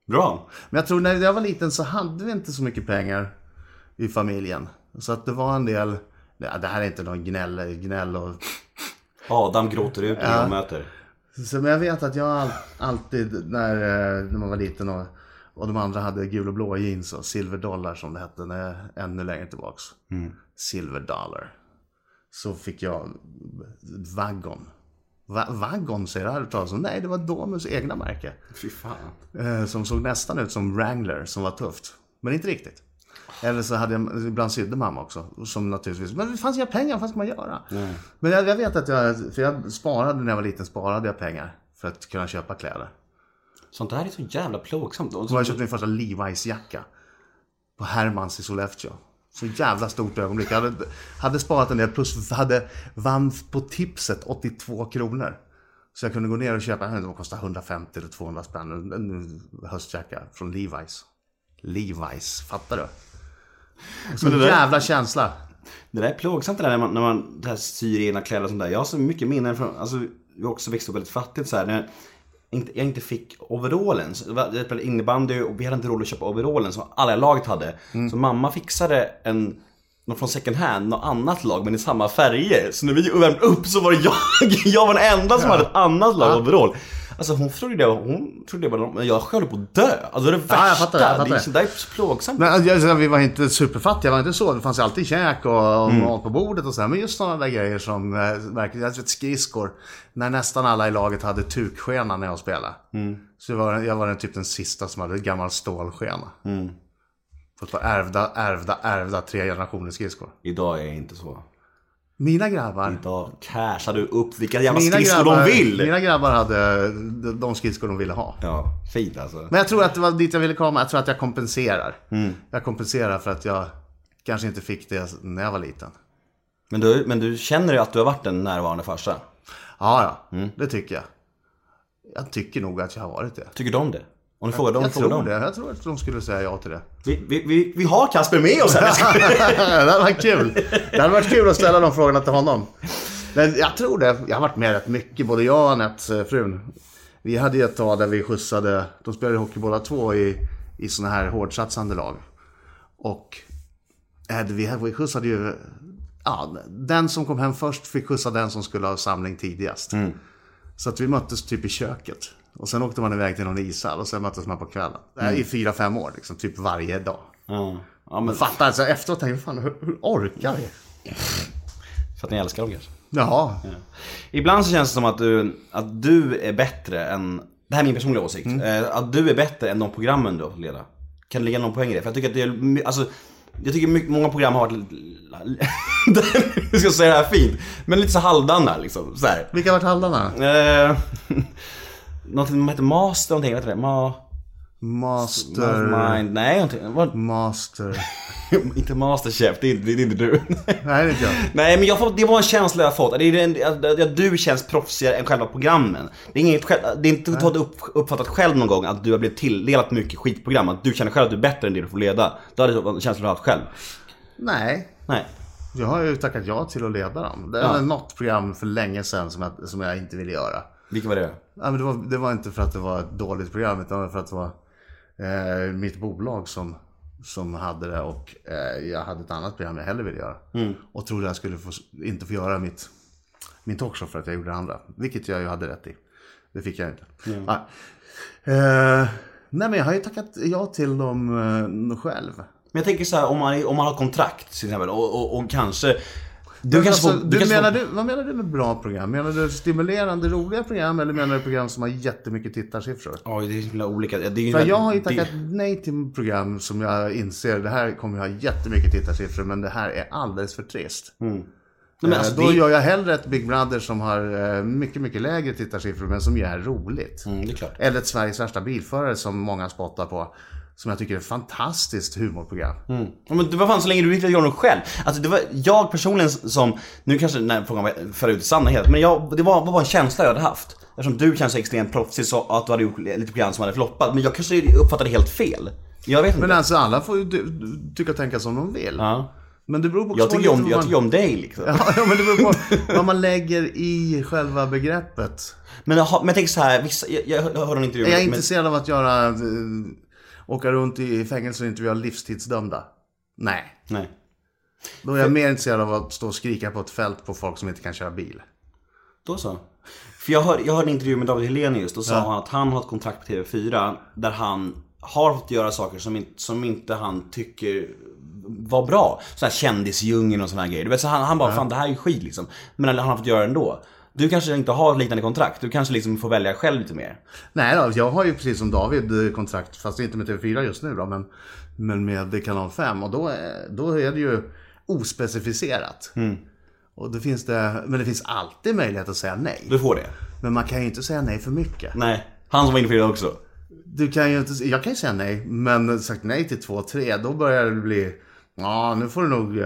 Bra. Men jag tror när jag var liten så hade vi inte så mycket pengar i familjen. Så att det var en del, ja, det här är inte någon gnäll, gnäll och... Adam gråter ut när de möter. Så, men jag vet att jag all, alltid när, eh, när man var liten och, och de andra hade gul och blå jeans och silverdollar som det hette när jag, ännu längre tillbaks. Silverdollar. Så fick jag Wagon. Va, Wagon säger jag talas om. Nej, det var Domus egna märke. Fy fan. Eh, som såg nästan ut som Wrangler, som var tufft. Men inte riktigt. Eller så hade jag, ibland sydde mamma också. Som naturligtvis, men det fanns inga pengar, vad ska man göra? Men jag, jag vet att jag, för jag sparade när jag var liten, sparade jag pengar. För att kunna köpa kläder. Sånt där är så jävla plågsamt. Och jag köpte min första Levi's-jacka. På Hermans i Sollefteå. Så jävla stort ögonblick. Jag hade, hade sparat en del plus hade vann på tipset 82 kronor. Så jag kunde gå ner och köpa, jag det kostade 150 eller 200 spänn. En höstjacka från Levi's. Levi's, fattar du? Så där- jävla känsla. det där är plågsamt det där när man, när man det här syr egna kläder och sånt där. Jag har så mycket minnen från, alltså vi också växt upp väldigt fattigt så här. När jag inte, jag inte fick overallen. Så Jag spelade innebandy och vi hade inte råd att köpa overallen som alla laget hade. Så mamma fixade en någon från second hand, något annat lag men i samma färger. Så när vi värmde upp så var det jag, jag var den enda som hade ett annat lag overall. Alltså hon trodde det var, hon trodde det var, men jag höll på att dö. Alltså det är det värsta. Ja, jag fattar det, jag fattar det är det. där är så plågsamt. Men alltså, vi var inte superfattiga, var inte så. Det fanns alltid käk och, och Mm. mat på bordet och så här. Men just sådana där grejer som, eh, verkligen, jag vet skridskor. När nästan alla i laget hade tukskena när jag spelade. Mm. Så jag var, jag var typ den sista som hade gammal stålskena. Mm. På ett par ärvda, ärvda, ärvda tre generationer skridskor. Idag är jag inte så. Mina grabbar. Idag cashar du upp vilka jävla Mina skridskor grabbar, de vill. mina grabbar hade de- de skridskor de ville ha. Ja, fint alltså. Men jag tror att det var dit jag ville komma. Jag tror att jag kompenserar. Mm. Jag kompenserar för att jag kanske inte fick det när jag var liten. Men du, men du känner ju att du har varit en närvarande farsa. Ja, ja. Mm. Det tycker jag. Jag tycker nog att jag har varit det. Tycker om det? Om du frågar dem, jag tror dem. det. Jag tror att de skulle säga ja till det. Vi, vi, vi, vi har Kasper med oss här. det hade varit kul. Det hade varit kul att ställa de frågorna till honom. Men jag tror det. Jag har varit med rätt mycket. Både jag och Anette, eh, frun. Vi hade ju ett tag där vi skjutsade. De spelade hockey båda två i, i såna här hårdsatsande lag. Och eh, vi, vi skjutsade ju... Ja, den som kom hem först fick skjutsa den som skulle ha samling tidigast. Så att vi möttes typ i köket. Och sen åkte man iväg till någon ishall och sen möttes man på kvällen. Det här I fyra, fem år liksom, typ varje dag. ja. ja, men Fattar, alltså efteråt tänkte jag, fan hur, hur orkar vi? för att ni älskar dem kanske. Jaha. Ibland så känns det som att du, att du är bättre än, det här är min personliga åsikt, Mm. eh, att du är bättre än de programmen du har fått leda. Kan det ligga någon poäng i det? För jag tycker att det är, alltså, jag tycker mycket, många program har varit, jag ska säga det här fint, men lite så halvdana liksom. Så här. Vilka har varit hallarna? Någonting som heter Master någonting, vet du det? Ma... Master... Mind, nej någonting. Vad? Master... inte Masterchef, det är, det är inte du. Nej, det är inte jag. Nej men jag får, det var en känsla jag fått. Det är en, att, du känns proffsigare än själva programmen. Det är, inget, det är inte du upp, uppfattat själv någon gång att du har blivit tilldelat mycket skitprogram. Att du känner själv att du är bättre än det du får leda. Det hade en känsla du haft själv. Nej. Nej. Jag har ju tackat ja till att leda dem. Det Ja. var något program för länge sedan som jag, som jag inte ville göra. Vilket var det? Ja, men det, var, det var inte för att det var ett dåligt program utan för att det var eh, mitt bolag som, som hade det och eh, jag hade ett annat program jag hellre ville göra. Och trodde jag skulle få, inte få göra mitt, min talkshow för att jag gjorde det andra. Vilket jag ju hade rätt i. Det fick jag inte. Ja. Eh, nej men jag har ju tackat ja till dem eh, själv. Men jag tänker så här, om man, om man har kontrakt till exempel och, och, och kanske... Du Men alltså, får, du kanske menar får, du, vad menar du med bra program? Menar du stimulerande, roliga program eller menar du program som har jättemycket tittarsiffror? Oj, det är himla olika. Det är För jag har ju det- tackat nej till program som jag inser, det här kommer jag ha jättemycket tittarsiffror men det här är alldeles för trist. Nej, men alltså, Eh, Då det, gör jag hellre ett Big Brother som har eh, mycket, mycket lägre tittarsiffror men som ju är roligt. mm, det är. Eller ett Sveriges värsta bilförare som många spottar på. Som jag tycker är ett fantastiskt humorprogram. Ja, men det var fan så länge du inte gör något själv. Alltså det var jag personligen som, nu kanske den här frågan för ut i sanna helt, men jag, det var, var bara en känsla jag hade haft. Eftersom du kanske är extremt proffsig så att du hade gjort lite program som hade floppat, men jag kanske uppfattade helt fel. Jag vet inte. Men alltså alla får ju tycka och tänka som de vill. ja. Men det beror på Jag tycker, om, vad jag man- tycker om dig liksom. Ja, men det beror på vad man lägger i själva begreppet. Men, men jag tänker så här, vissa, jag, jag hörde en intervju Är jag med- intresserad av att göra, eh, åka runt i fängelse och intervjua livstidsdömda? Nej. Nej. Då är jag mer intresserad av att stå och skrika på ett fält på folk som inte kan köra bil. Då så. För jag hörde, jag hörde en intervju med David Hellenius, då sa han att han har ett kontrakt på TV4 där han har fått göra saker som inte, som inte han tycker var bra. Så här kändisdjungeln och såna här grejer. Du vet, så han, han bara, fan det här är ju skit liksom. Men han har fått göra det ändå. Du kanske inte har liknande kontrakt, du kanske liksom får välja själv lite mer. Nej då, jag har ju precis som David eh, kontrakt, fast inte med TV4 just nu då, men, men med Kanal 5. Och då är, då är det ju ospecificerat. Mm. Och det finns det, men det finns alltid möjlighet att säga nej. Du får det. Men man kan ju inte säga nej för mycket. Nej. Han som var inne på det också. Du kan ju inte, jag kan ju säga nej, men sagt nej till två, tre, då börjar det bli, ja nu får du nog...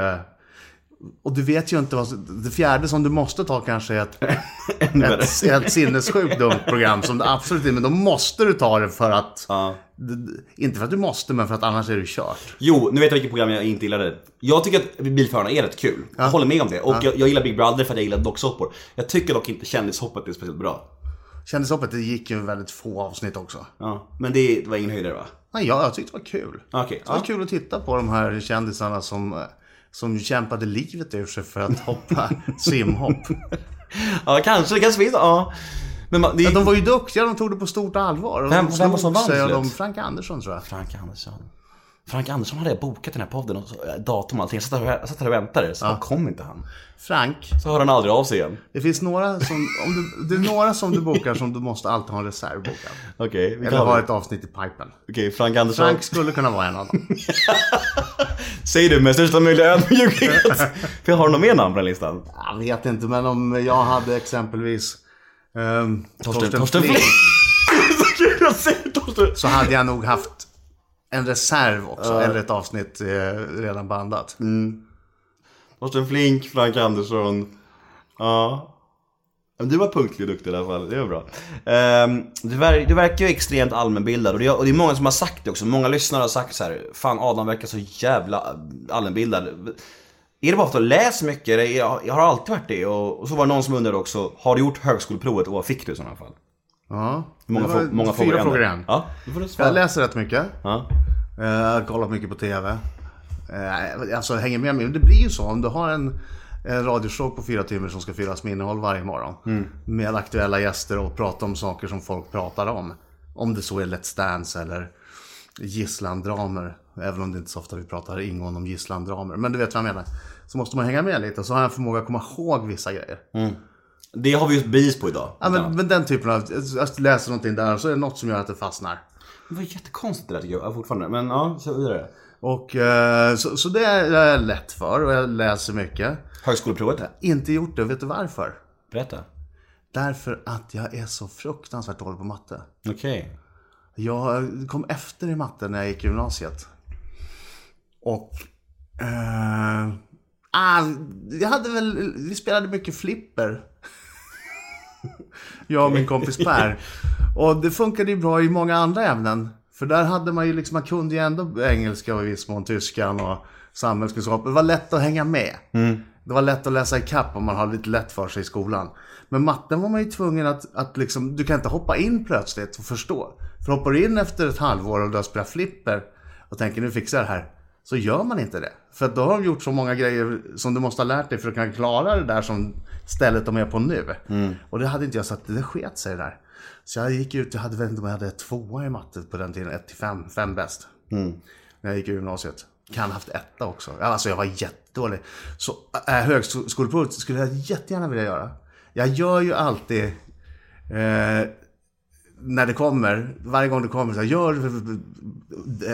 Och du vet ju inte vad, det fjärde som du måste ta kanske är ett, ett, ett sinnessjukt dumt program som du absolut inte, men då måste du ta det för att, Ja. inte för att du måste, men för att annars är du kört. Jo, nu vet jag vilket program jag inte gillade. Jag tycker att Bilförarna är rätt kul. Jag håller med om det. Och jag, jag gillar Big Brother för att jag gillar docksoppor. Jag tycker dock inte Kändishoppet är speciellt bra. Kändishoppet, det gick ju väldigt få avsnitt också. Ja. Men det, det var ingen höjdare va? Nej, jag, jag tyckte det var kul. Okej. Det var Ja. kul att titta på de här kändisarna som, eh, som kämpade livet ur sig för att hoppa simhopp. ja, kanske. Det kanske finns. Ja. Men man, det, Ja, de var ju duktiga, de tog det på stort allvar. Och Vem- de vem var som vann de? Frank Andersson tror jag. Frank Andersson. Frank Andersson hade jag bokat den här podden och så, äh, datum och allting. Jag satt där, jag satt där och väntade, så bara kom inte han. Frank, Så hörde han aldrig av sig igen. det finns några som, om du, det är några som du bokar som du måste alltid ha en reserv bokad. Okej, vi Eller ha ett avsnitt i pipen. Okej, Frank Andersson. Frank skulle kunna vara en av dem. Säg du med största möjliga ödmjukhet. För har du något mer namn på den listan? Jag vet inte, men om jag hade exempelvis um, Torsten, Torsten Flink, Flink. Torsten. så hade jag nog haft en reserv också, eller ett avsnitt eh, redan bandat. Torsten Flink, Frank Andersson. Ja. Men Du var punktlig och duktig i alla fall, det var bra. Ehm, du, ver- du verkar ju extremt allmänbildad och det, och det är många som har sagt det också. Många lyssnare har sagt så här: Fan Adam verkar så jävla allmänbildad. Är det bara för att du läser mycket? Är- Jag har alltid varit det. Och, och så var det någon som undrade också, har du gjort högskoleprovet och vad fick du i sådana fall? Ja, Många, var många fyra frågor frågor igen. Ja, Jag läser rätt mycket. Ja. Uh, kollat mycket på TV. Uh, alltså hänger med mig. Det blir ju så om du har en, en radioshow på fyra timmar som ska fyllas med innehåll varje morgon. Med aktuella gäster och prata om saker som folk pratar om. Om det så är Let's Dance eller gisslandramer. Även om det inte så ofta vi pratar ingående om gisslandramer. Men du vet vad jag menar. Så måste man hänga med lite. Så har jag en förmåga att komma ihåg vissa grejer. Det har vi ju bevis på idag. Ja, men, men den typen av, jag läser någonting där och så är det något som gör att det fastnar. Det var jättekonstigt det där tycker jag fortfarande. Men ja, kör vidare. Och eh, så, så det är jag lätt för och jag läser mycket. Högskoleprovet? Inte gjort det, vet du varför? Berätta. Därför att jag är så fruktansvärt dålig på matte. Okej. Jag kom efter i matte när jag gick i gymnasiet. Och... Eh, ah, jag hade väl... Vi spelade mycket flipper. jag och min kompis Per. Och det funkade ju bra i många andra ämnen. För där hade man ju liksom, man kunde ju ändå engelska och i viss mån tyskan och samhällskunskap. Det var lätt att hänga med. Det var lätt att läsa ikapp om man hade lite lätt för sig i skolan. Men matten var man ju tvungen att, att liksom, du kan inte hoppa in plötsligt och förstå. För hoppar du in efter ett halvår och du har spelat flipper och tänker nu fixar jag det här. Så gör man inte det. För då har de gjort så många grejer som du måste ha lärt dig för att kunna klara det där som stället de är på nu. Och det hade inte jag så att det sket sig där. Så jag gick ut, jag hade väl inte om jag hade tvåa i matte på den tiden, 1 till 5, 5 bäst. När jag gick i gymnasiet. Kan haft etta också. Alltså jag var jättedålig. Så äh, högskoleprovet skulle jag jättegärna vilja göra. Jag gör ju alltid eh, när det kommer, varje gång det kommer, så jag gör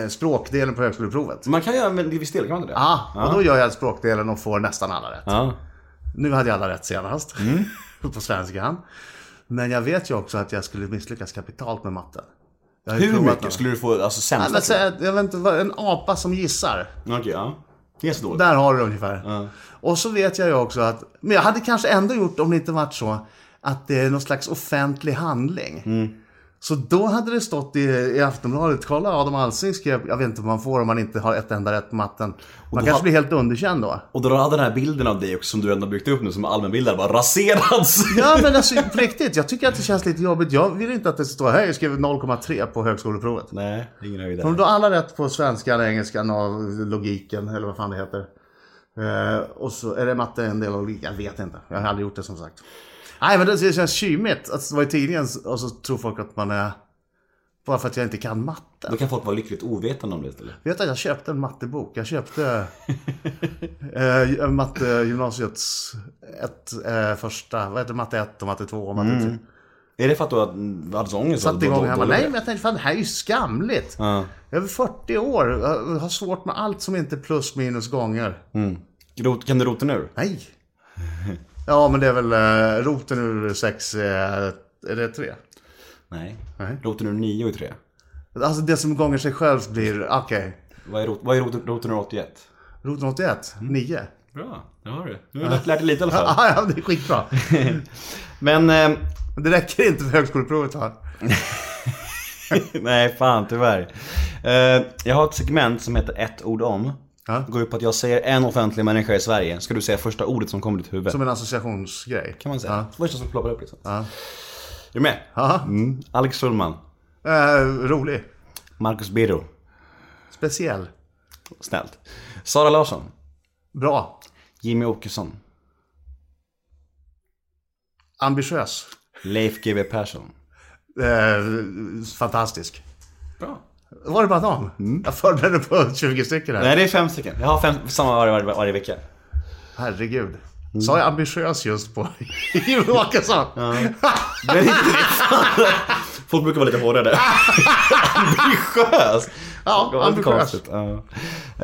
eh, språkdelen på högskoleprovet. Man kan göra men till viss del, kan man inte det? Ja, och då gör jag språkdelen och får nästan alla rätt. Ja. Nu hade jag alla rätt senast. på svenskan. Men jag vet ju också att jag skulle misslyckas kapitalt med matten. Hur mycket några- skulle du få, alltså Ja, sämsta? men, säg att- jag vet inte, en apa som gissar. Okej, ja. Det är så dåligt. Där har du det ungefär. Och så vet jag ju också att, men jag hade kanske ändå gjort om det inte varit så att det är någon slags offentlig handling. Så då hade det stått i, i Aftonbladet, kolla Adam Alsing skrev, jag vet inte vad man får om man inte har ett enda rätt på matten. Man kanske har- blir helt underkänd då. Och då hade den här bilden av dig också som du ändå byggt upp nu som allmänbildad bara raserats. Ja men alltså på riktigt, jag tycker att det känns lite jobbigt. Jag vill inte att det står, hej jag skrev 0,3 på högskoleprovet. Nej, ingen Om höjdare. du har alla rätt på svenskan, engelskan och logiken, eller vad fan det heter. Eh, och så är det matte en del av logik, jag vet inte. Jag har aldrig gjort det som sagt. Nej men det känns kymigt att vara i tidningen och så tror folk att man är... Bara för att jag inte kan matte. Då kan folk vara lyckligt ovetande om det istället. Vet du att jag köpte en mattebok? Jag köpte eh, ett, eh, första, vad heter det, matte 1 och matte 2 och matte 3. Är det för att du hade så ångest? Satte igång hemma. Nej men jag tänkte fan det här är ju skamligt. Ja. Jag är över 40 år, jag har svårt med allt som inte är plus minus gånger. Rot- Kan du roten ur? Nej. Ja, men det är väl eh, roten ur sex, eh, är det tre? Nej. Nej. Roten ur nio i tre. Alltså det som gånger sig själv blir, okej. Vad är, rot, vad är rot, roten ur 81? Roten 81, 9. Bra, det har du. Du har lärt, lärt dig lite i alla fall. Ja, ja, det är skitbra. Men, eh, Men det räcker inte för högskoleprovet här. nej fan tyvärr. Eh, jag har ett segment som heter ett ord om. Ja. Går ut på att jag säger en offentlig människa i Sverige. Ska du säga första ordet som kommer i ditt huvud? Som en associationsgrej. kan man säga. Ja. Första som ploppar upp liksom. Ja. Är du med? Ja. Mm. Alex Schulman. Eh, rolig. Marcus Birro. Speciell. Snällt. Sara Larsson. Bra. Jimmy Åkesson. Ambitiös. Leif GW Persson. Eh, fantastisk. Bra. Var det bara dem? Jag förberedde på 20 stycken här. Nej, det är fem stycken. Jag har fem, samma varje, varje, varje vecka. Herregud. Sa jag ambitiös just på Jimmie Åkesson? Det. Folk brukar vara lite hårdare. ambitiös. Ja, ambitiös. Ja. Ja,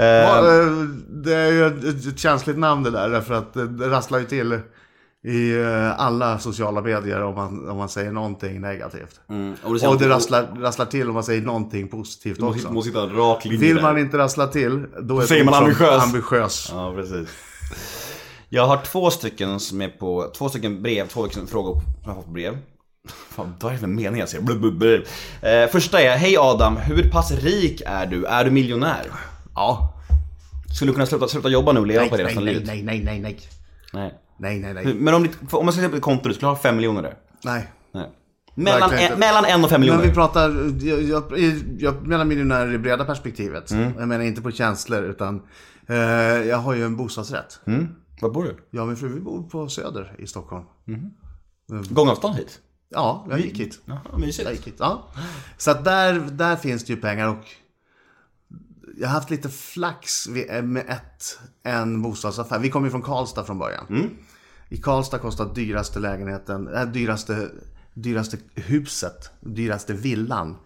Eh, eh, Det är ju ett- känsligt namn det där, därför att det rasslar ju till i eh, alla sociala medier om man, om man säger någonting negativt. mm, och det, Och det rasslar, rasslar till om man säger någonting positivt Du måste, också. måste hitta en rak linje Vill man inte rassla till, då är Säger man ambitiös. ambitiös. Ja, precis. Jag har två stycken som är på, två stycken brev, två stycken frågor som jag har fått på brev. Fan, vad är det för mening jag säger? Blub, blub, blub. Eh, första är, hej Adam, hur pass rik är du? Är du miljonär? Ja. Skulle du kunna sluta, sluta jobba nu och leva Nej, på det resten av livet? nej, nej, nej, nej. Nej. Nej, nej, nej. Men om, ditt, om man sätta upp ett konto, du skulle ha fem miljoner där? Nej. Nej. Mellan, en, mellan en och fem miljoner? Men vi pratar, jag, jag, jag menar miljonär i breda perspektivet. Mm. Jag menar inte på känslor utan eh, jag har ju en bostadsrätt. Mm. Var bor du? Jag och min fru vi bor på Söder i Stockholm. Gångavstånd hit? Ja, jag gick hit. Jaha, Jag mysigt. gick hit. Ja. Så att där, där finns det ju pengar och jag har haft lite flax med ett, en bostadsaffär. Vi kommer ju från Karlstad från början. I Karlstad kostar dyraste lägenheten, äh, dyraste, dyraste huset, dyraste villan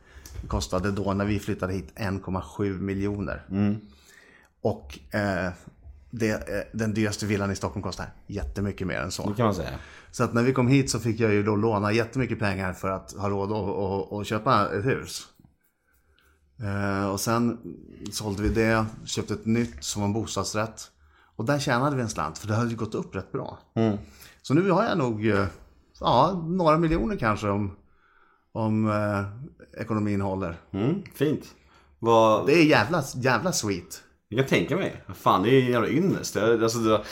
kostade då när vi flyttade hit 1,7 miljoner. Och eh, det, eh, den dyraste villan i Stockholm kostar jättemycket mer än så. Det kan man säga. Så att när vi kom hit så fick jag ju då låna jättemycket pengar för att ha råd att, att, att köpa ett hus. Eh, och sen sålde vi det, köpte ett nytt som var en bostadsrätt. Och där tjänade vi en slant för det hade ju gått upp rätt bra. Så nu har jag nog eh, ja, några miljoner kanske om, om eh, ekonomin håller. Mm, fint. Vad, Det är jävla, jävla sweet. Jag kan tänka mig. Fan, det är en jävla ynnest. Alltså, det,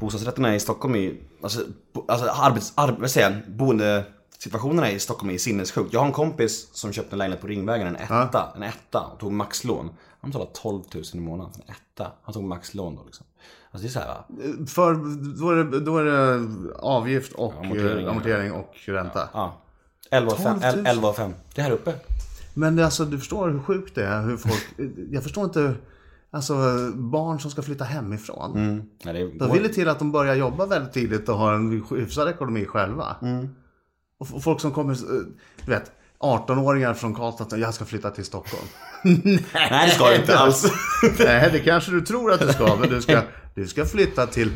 bostadsrätterna i Stockholm är alltså, bo, alltså arbets, ar, vad säger jag, boendesituationerna i Stockholm är sinnessjukt. Jag har en kompis som köpte en lägenhet på Ringvägen, en etta, en etta och tog maxlån. Han betalade 12 000 i månaden för en etta. Han tog maxlån då liksom. Alltså det är så här? För då är det, då är det avgift och Amortering, amortering, amortering och ränta. Ja. 11 och 5. 12 000. 11 och 5. Det är här uppe. Men det, alltså, du förstår hur sjukt det är. Hur folk, jag förstår inte. Alltså barn som ska flytta hemifrån. Nej, det är, Då vill det till att de börjar jobba väldigt tidigt och har en hyfsad ekonomi själva. Och, f- folk som kommer, eh, du vet, 18-åringar från Karlstad, jag ska flytta till Stockholm. Nej, det ska det inte alls. Nej, det kanske du tror att du ska, men du ska, du ska flytta till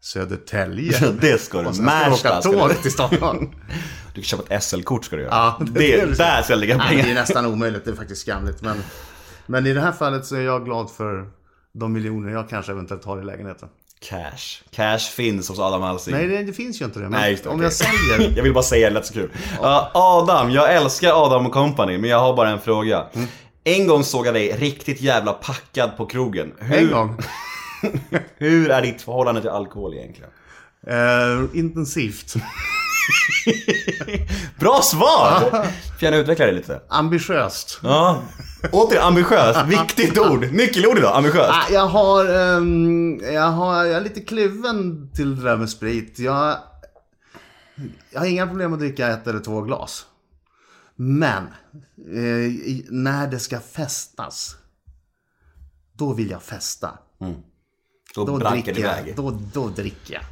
Södertälje. det ska du. Och sen ska du åka du. tåg till Stockholm. Du kan köpa ett SL-kort ska du göra. Ja, det- det, det är det. där ska jag lägga Nej, det är nästan omöjligt, det är faktiskt skamligt. Men, men i det här fallet så är jag glad för de miljoner jag kanske eventuellt har i lägenheten. Cash. Cash finns hos Adam Alsing. Nej, det, det finns ju inte det. Nej, just det, om jag säljer... Jag vill bara säga det, lät så kul. Ja, Adam, jag älskar Adam och Company, men jag har bara en fråga. Mm. En gång såg jag dig riktigt jävla packad på krogen. Hur, En gång. Hur är ditt förhållande till alkohol egentligen? Eh, intensivt. Bra svar! Får gärna utveckla det lite. Ambitiöst. Ja. Återigen, ambitiös. Viktigt ord. Nyckelord idag, ambitiös. Ah, jag, har, ehm, jag har... Jag är lite kluven till det där med sprit. Jag, jag har inga problem att dricka ett eller två glas. Men eh, i- när det ska festas, då vill jag festa. Då, Då brankar dricker det jag. iväg. Då, då dricker jag.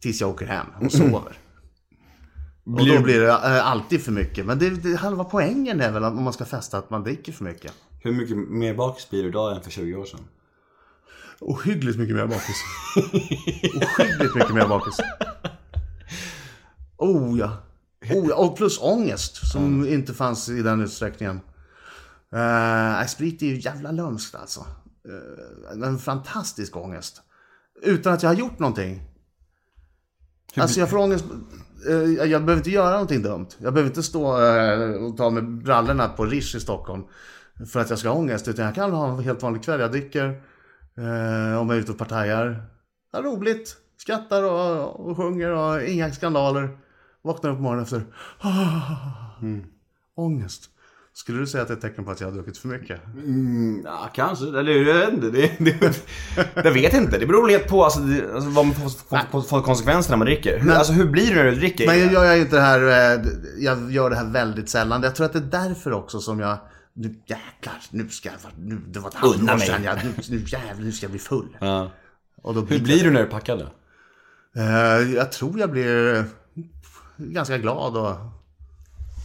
Tills jag åker hem och sover. Och då blir det eh, alltid för mycket. Men det, det, halva poängen är väl om man ska festa att man dricker för mycket. Hur mycket mer bakis blir du idag än för 20 år sedan? Ohyggligt mycket mer bakis. Ohyggligt mycket mer bakis. Oh ja. Oh, och plus ångest som inte fanns i den utsträckningen. Uh, sprit är ju jävla lömskt alltså. Uh, en fantastisk ångest. Utan att jag har gjort någonting. Alltså jag får ångest. Eh, jag behöver inte göra någonting dumt. Jag behöver inte stå eh, och ta med brallorna på Rish i Stockholm. För att jag ska ha ångest. Utan jag kan ha en helt vanlig kväll. Jag dricker. Eh, om jag är ute och partajar. Är roligt. Skrattar och, och sjunger och inga skandaler. Vaknar upp morgonen efter. Ångest. Skulle du säga att det är ett tecken på att jag har druckit för mycket? Ja, kanske. Eller jag vet inte. Det, det, jag vet inte. Det beror helt på alltså, det, alltså, vad man får, får, konsekvenser när man dricker. Hur, Men- alltså, hur blir det när du dricker? Men jag gör ju inte det här, eh, jag gör det här väldigt sällan. Jag tror att det är därför också som jag, nu jäklar, nu ska jag, nu, det var ett halvår sedan, jag, nu, nu jävlar, nu ska jag bli full. Ja. Hur blir du när du är packad då? Eh, jag tror jag blir ganska glad och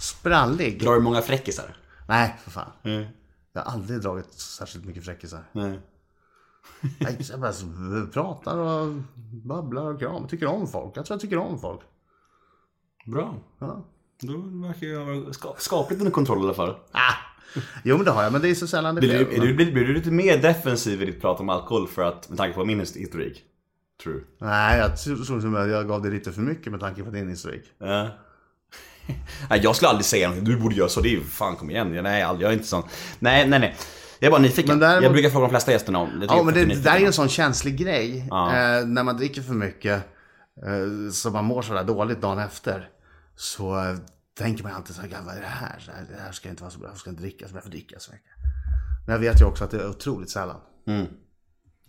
sprallig. Drar du många fräckisar? Nej, för fan. Jag har aldrig dragit särskilt mycket fräckisar. Nej. Nej, Jag bara pratar och babblar och kram. Tycker om folk. Jag tror jag tycker om folk. Bra. Ja. Då verkar jag ha ska, skapligt under kontroll i alla fall. Ah. Jo men det har jag, men det är så sällan det Blir sker. är du, blir, blir du lite mer defensiv i ditt prat om alkohol för att, med tanke på min historik? Tror du? Nej, jag tror som att jag gav det lite för mycket med tanke på din historik. Ja. Nej, jag skulle aldrig säga någonting. Du borde göra så. Det är ju fan kom igen. Nej, aldrig. jag är inte sån. Nej, nej, nej. Jag är bara nyfiken. Däremot- Jag brukar fråga de flesta gästerna om. Tycker Ja, men det, det där är ju en sån känslig grej. Ja. Eh, när man dricker för mycket, eh, så man mår sådär dåligt dagen efter. Så eh, tänker man alltid så här, "Gud, vad är det här? Så här, Det här ska inte vara så bra, jag ska inte dricka, så får dricka så mycket. Men jag vet ju också att det är otroligt sällan.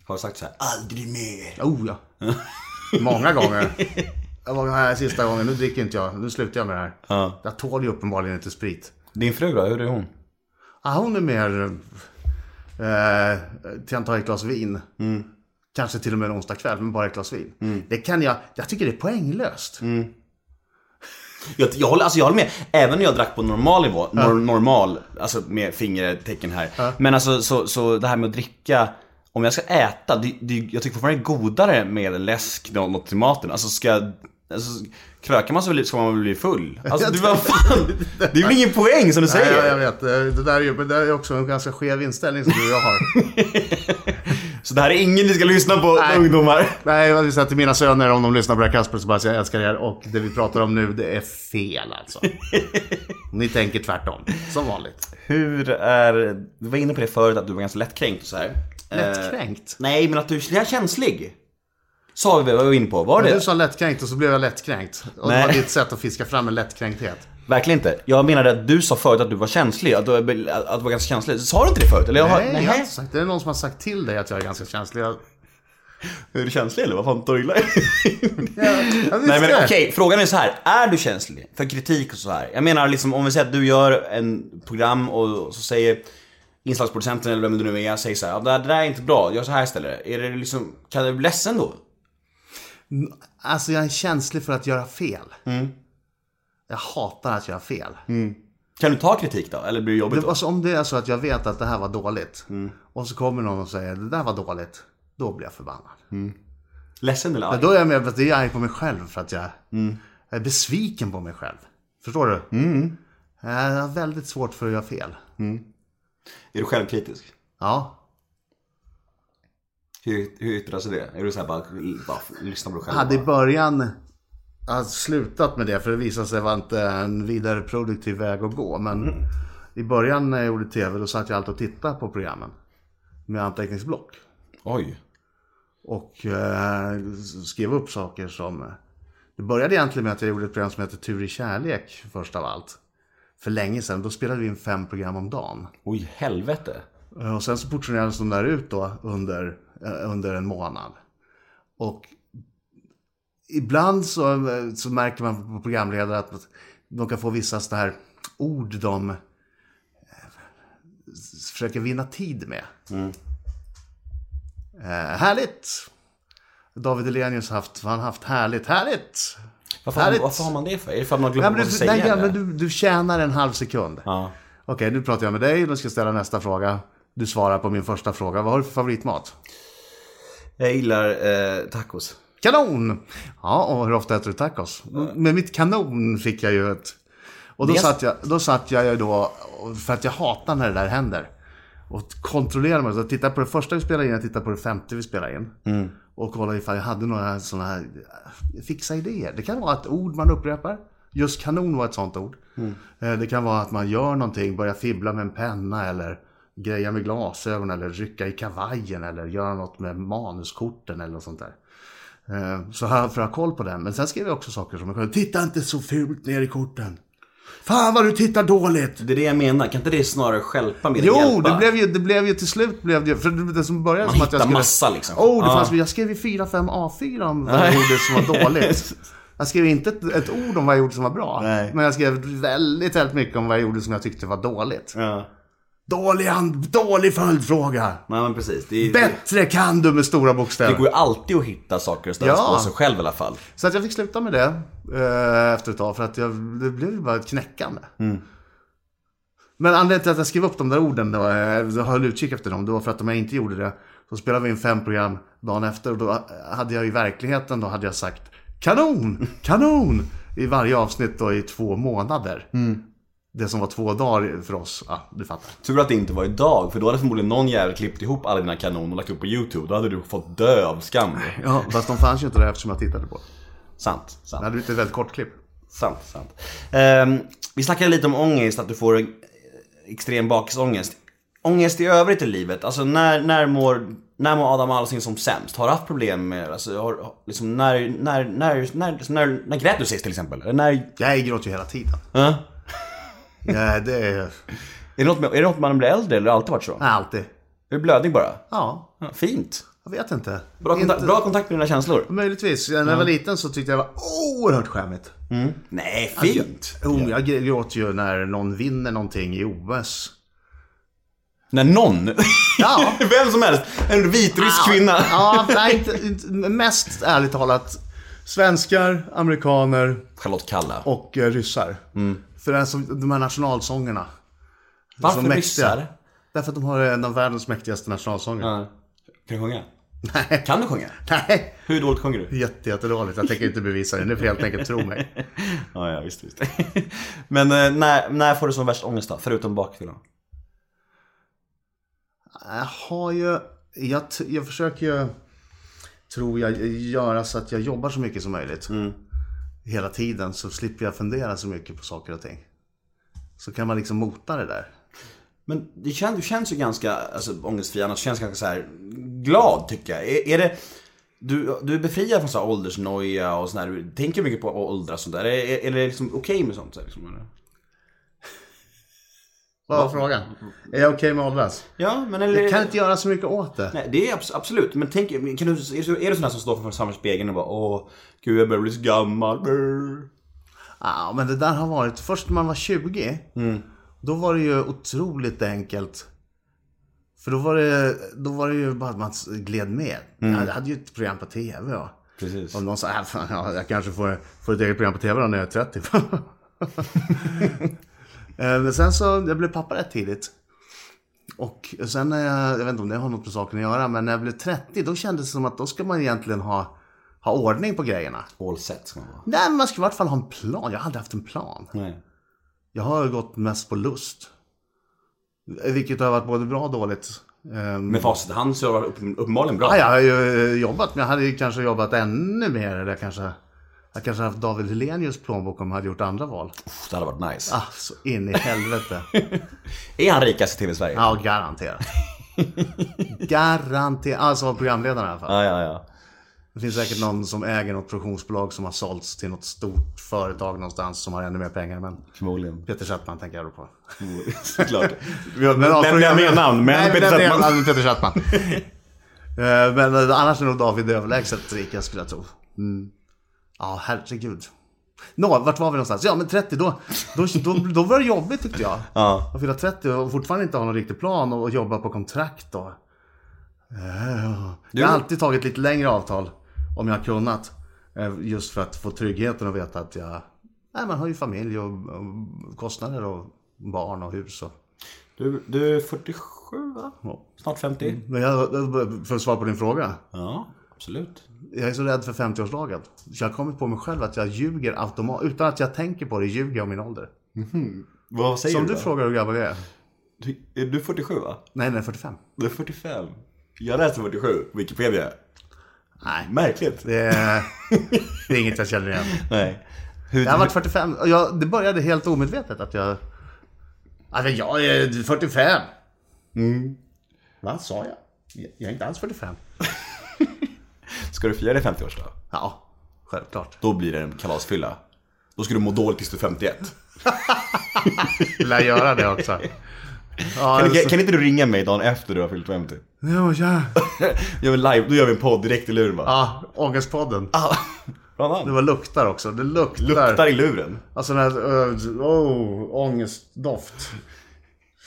Har sagt så här, aldrig mer. Oh ja. Många gånger. Jag var här sista gången, nu dricker inte jag, nu slutar jag med det här. Ja. Jag tål ju uppenbarligen inte sprit. Din fru då? Hur är hon? Ja, hon är mer... Eh, till att ta ett glas vin. Kanske till och med en onsdag kväll, men bara ett glas vin. Det kan jag... Jag tycker det är poänglöst. Jag, jag, håller, alltså jag håller med. Även när jag drack på normal nivå, nor, normal, alltså med fingertecken här. Men alltså så, så det här med att dricka, om jag ska äta, det, det, jag tycker fortfarande det är godare med läsk, nå- något till maten. Alltså ska jag- Alltså, krökar man så väl, ska man väl bli full? Alltså du vad fan, det är väl ingen poäng som du Nej, säger? jag, jag vet. Eh, Det där är ju det där är också en ganska skev inställning som du och jag har. Så det här är ingen ni ska lyssna på, Nej. ungdomar. Nej, jag vill säga till mina söner om de lyssnar på det här Kasper så bara säger jag älskar er. Och det vi pratar om nu, det är fel alltså. Ni tänker tvärtom, som vanligt. Hur är, du var inne på det förut att du var ganska lättkränkt och så här. Eh, Lättkränkt? nej, men att du är känslig. Sa vi, var vi inne på. Var det? Du sa lättkränkt och så blev jag lättkränkt. Och det Nej. var ditt sätt att fiska fram en lättkränkthet. Verkligen inte. Jag menade att du sa förut att du var känslig, att du, att du var ganska känslig. Sa du inte det förut? Eller jag har, Nej, jag har inte sagt det. är någon som har sagt till dig att jag är ganska känslig. Jag... Är du känslig eller? Vad fan tar du illa? Nej men okej, frågan är så här. Är du känslig för kritik och så här? Jag menar liksom om vi säger att du gör en program och så säger inslagsproducenten eller vem det nu är, säger så här, ja, det det där är inte bra, gör så här istället. Är det liksom, kan du bli ledsen då? Alltså jag är känslig för att göra fel. Jag hatar att göra fel. Kan du ta kritik då? Eller blir det jobbigt Det, alltså, om det är så att jag vet att det här var dåligt. Och så kommer någon och säger det där var dåligt. Då blir jag förbannad. Ledsen eller arg? då är jag med, det är jag arg på mig själv för att jag är besviken på mig själv. Förstår du? Jag har väldigt svårt för att göra fel. Är du självkritisk? Ja. Hur, hur yttrar sig det? Är du såhär bara, bara lyssna på dig själv? hade i början hade slutat med det för det visade sig vara inte en vidare produktiv väg att gå. Men i början när jag gjorde tv då satt jag alltid och tittade på programmen. Med anteckningsblock. Oj. Och eh, skrev upp saker som... Det började egentligen med att jag gjorde ett program som heter Tur i kärlek först av allt. För länge sedan. Då spelade vi in fem program om dagen. Oj, helvete. Eh, Och sen så portionerades de där ut då under, under en månad. Och ibland så, eh, så märker man på programledare att de kan få vissa sådana här ord de eh, försöker vinna tid med. Eh, härligt! David Elenius har haft, han haft härligt, härligt! Varför, Härligt. varför har man det för? Är det för att man glömmer Ja, men du, säga? nej, men du, du tjänar en halv sekund. Ja. Okej, nu pratar jag med dig. Nu ska jag ställa nästa fråga. Du svarar på min första fråga. Vad har du för favoritmat? Jag gillar eh, tacos. Kanon! Ja, och hur ofta äter du tacos? Med mitt kanon fick jag ju ett... Och då Det- satt, jag, då satt jag ju då, för att jag hatar när det där händer. Och kontrollerade mig. Så jag tittade på det första vi spelade in, jag tittade på det femte vi spelade in. Och kollade ifall jag hade några sådana här eh, fixa idéer. Det kan vara ett ord man upprepar. Just kanon var ett sånt ord. Eh, Det kan vara att man gör någonting, börjar fibbla med en penna eller greja med glasögon eller rycka i kavajen eller göra något med manuskorten eller något sånt där. Eh, Så här för att ha koll på den. Men sen skrev jag också saker som jag kunde, titta inte så fult ner i korten. Fan vad du tittar dåligt! Det är det jag menar, kan inte det snarare stjälpa mer än Jo, hjälpa? det blev, ju, det blev ju till slut blev det För det, som började Man som att jag skulle... massa liksom. Oh, det Ja. fanns, jag skrev ju 4-5 A4 om vad jag gjorde som var dåligt. Jag skrev inte ett, ett ord om vad jag gjorde som var bra. Nej. Men jag skrev väldigt, väldigt mycket om vad jag gjorde som jag tyckte var dåligt. Ja. Dålig, dålig följdfråga. Nej men precis. Det, Bättre kan du med stora det bokstäver. går ju alltid att hitta saker och stöd Ja. på sig själv i alla fall. Så att jag fick sluta med det eh, efter ett tag för att jag, det blev bara ett knäckande. Men anledningen till att jag skrev upp de där orden då, eh, jag höll utkik efter dem, det var för att om jag inte gjorde det så spelade vi in fem program dagen efter och då hade jag i verkligheten då hade jag sagt kanon, kanon i varje avsnitt då i två månader. Det som var två dagar för oss, ja du fattar. Tur att det inte var idag, för då hade förmodligen någon jävel klippt ihop alla dina kanon och lagt upp på YouTube. Då hade du fått dö av skam. Ja, fast de fanns ju inte där eftersom jag tittade på. Sant, Det sant. hade blivit ett väldigt kort klipp. Sant, sant. Ehm, vi snackade lite om ångest, att du får extrem bakisångest. Ångest i övrigt i livet, alltså när, när, mår, när mår Adam Alsing som sämst? Har du haft problem med, alltså, har, liksom, när, när, när, när, när, när grät du sist till exempel? När, Jag gråter ju hela tiden. ja? Ja, det är är, det något med, är det något man blir äldre eller har det alltid varit så? alltid. Är det blödning bara? Ja, fint. jag vet inte. Bra, Inte- kontakt, bra kontakt med dina känslor. Möjligtvis. När jag var liten så tyckte jag det var oerhört skämmigt. Nej, fint. Jo, jag gråter ju när någon vinner någonting i OS. När någon, Ja. vem som helst, en vitrysk kvinna. Ja, nej, inte, inte, mest ärligt talat. Svenskar, amerikaner Charlotte Kalla. och eh, ryssar. För det är som, de här nationalsångerna. Varför mäktiga. ryssar? Därför att de har en av världens mäktigaste nationalsånger. Ja. Kan du sjunga? Nej. Kan du sjunga? Nej, Hur dåligt sjunger du? jätte, jättedåligt. Jag tänker inte bevisa det. Ni får helt enkelt tro mig. Ja, ja visst, visst. Men eh, när, när får du som värst ångest då? Förutom bakfyllan? Jag har ju, jag, t- jag försöker ju, tror jag, göra så att jag jobbar så mycket som möjligt. Hela tiden så slipper jag fundera så mycket på saker och ting. Så kan man liksom mota det där. Men det känns, du känns ju ganska alltså, ångestfri, annars känns ganska så här glad tycker jag. Är, är det... Du, du är befriad från så här åldersnoja och sådär. Du tänker mycket på att åldras och sånt där. Är, är, är det liksom okej med sånt? Här, liksom, eller? Vad var frågan? Är jag okej med att åldras? Ja, men eller... Jag kan inte göra så mycket åt det. Nej, det är abs- absolut. Men tänk, kan du, är, du, sån här som står framför samma spegeln och bara Åh, gud jag börjar bli så gammal. Brr. Ja, men det där har varit, först när man var 20, då var det ju otroligt enkelt. För då var det, då var det ju bara att man gled med. Jag hade ju ett program på TV. Och, Precis. och någon sa, "Äh, ja, jag kanske får, får ett eget program på TV då när jag är 30. Eh, Men sen så, jag blev pappa rätt tidigt. Och sen när jag, jag vet inte om det har något med saken att göra, men när jag blev 30 då kändes det som att då ska man egentligen ha, ha ordning på grejerna. All set ska man vara. Nej, men man ska i vart fall ha en plan. Jag har aldrig haft en plan. Nej. Jag har gått mest på lust. Vilket har varit både bra och dåligt. Ehm, Med facit i hand så har det upp, uppenbarligen bra. ja, jag har ju jobbat, men jag hade ju kanske jobbat ännu mer. Eller kanske, jag kanske haft David Hellenius plånbok om jag hade gjort andra val. Uff, Det hade varit nice. Ah, så in i helvete. Är han rikast i TV-Sverige? Ja, garanterat. Garanterat. Alltså programledaren i alla fall. ja, ja. ja. Det finns säkert någon som äger något produktionsbolag som har sålts till något stort företag någonstans som har ännu mer pengar. Men Förmodligen. Peter Settman tänker jag då på. Såklart. Men, men jag menar namn, men Nej, Peter Settman. Peter Settman. Eh, men annars är nog David överlägset rikast skulle jag tro. Mm. Ja, herregud. Nå, vart var vi någonstans? Ja, men 30, då, då, då, då var det jobbigt tyckte jag. Ja. Att fylla 30 och fortfarande inte ha någon riktig plan och jobba på kontrakt. Och, jag har alltid tagit lite längre avtal om jag har kunnat. Eh, Just för att få tryggheten och veta att jag... Nej, man har ju familj och, och kostnader och barn och hus. Och, Du, du är 47 va? Ja. Snart 50? Men jag, för att svara på din fråga. Ja. Absolut. Jag är så rädd för 50-årsdagen. Så jag har kommit på mig själv att jag ljuger automatiskt. Utan att jag tänker på det ljuger jag om min ålder. Vad säger Så du du frågar hur gammal jag är. Du, är du 47 va? Nej, nej, 45. Du är 45. Jag läste 47 på Wikipedia. Nej. Märkligt. Det är, det är inget jag känner igen. Nej. Hur, Jag har varit 45. Och jag, det började helt omedvetet att jag... Alltså jag är 45. Mm. Vad sa jag? Jag är inte alls 45. Ska du fira din 50-årsdag? Ja, självklart. Då blir det en kalasfylla. Då ska du må dåligt tills du är 51. Lär göra det också. Ja, Kan, alltså- kan inte du ringa mig dagen efter du har fyllt 50? Ja, ja. Gör vi live, då gör vi en podd direkt i luren bara. ja, Ångestpodden. Ah. Det var luktar också. Det luktar. Luktar i luren. Alltså den här, uh, oh, ångestdoft.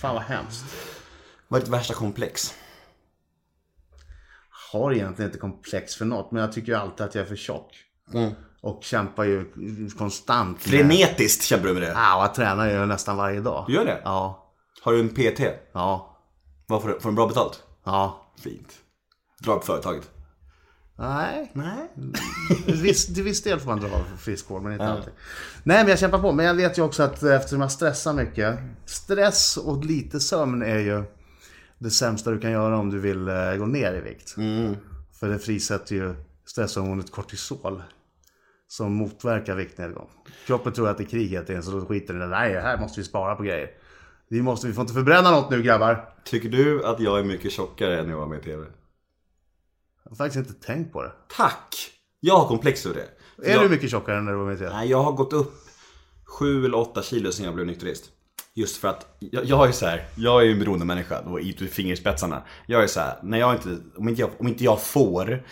Fan vad hemskt. Vad är ditt värsta komplex? Har egentligen inte komplex för något, men jag tycker ju alltid att jag är för tjock. Och kämpar ju konstant. Frenetiskt kämpar du med det. Ja, jag tränar ju nästan varje dag. Du gör det? Ja. Har du en PT? Ja. Vad får du, får du bra betalt? Ja. Fint. Dra på företaget. Nej. Nej. Viss, till viss del får man dra friskvård, men inte alltid. Nej, men jag kämpar på. Men jag vet ju också att eftersom jag stressar mycket. Stress och lite sömn är ju det sämsta du kan göra om du vill eh, gå ner i vikt. För det frisätter ju stresshormonet kortisol. Som motverkar viktnedgång. Kroppen tror att det är krig hela tiden, så då skiter den i det. Nej, här måste vi spara på grejer. Vi, måste, vi får inte förbränna något nu grabbar. Tycker du att jag är mycket tjockare än jag var med i TV? Jag har faktiskt inte tänkt på det. Tack! Jag har komplex över det. För Är jag, du mycket tjockare än när du var med i TV? Nej, jag har gått upp 7 eller 8 kilo sen jag blev nykterist. Just för att jag, jag är så här, jag är ju en beroende människa då i fingerspetsarna. Jag är så här, när jag inte, om inte jag, om inte jag får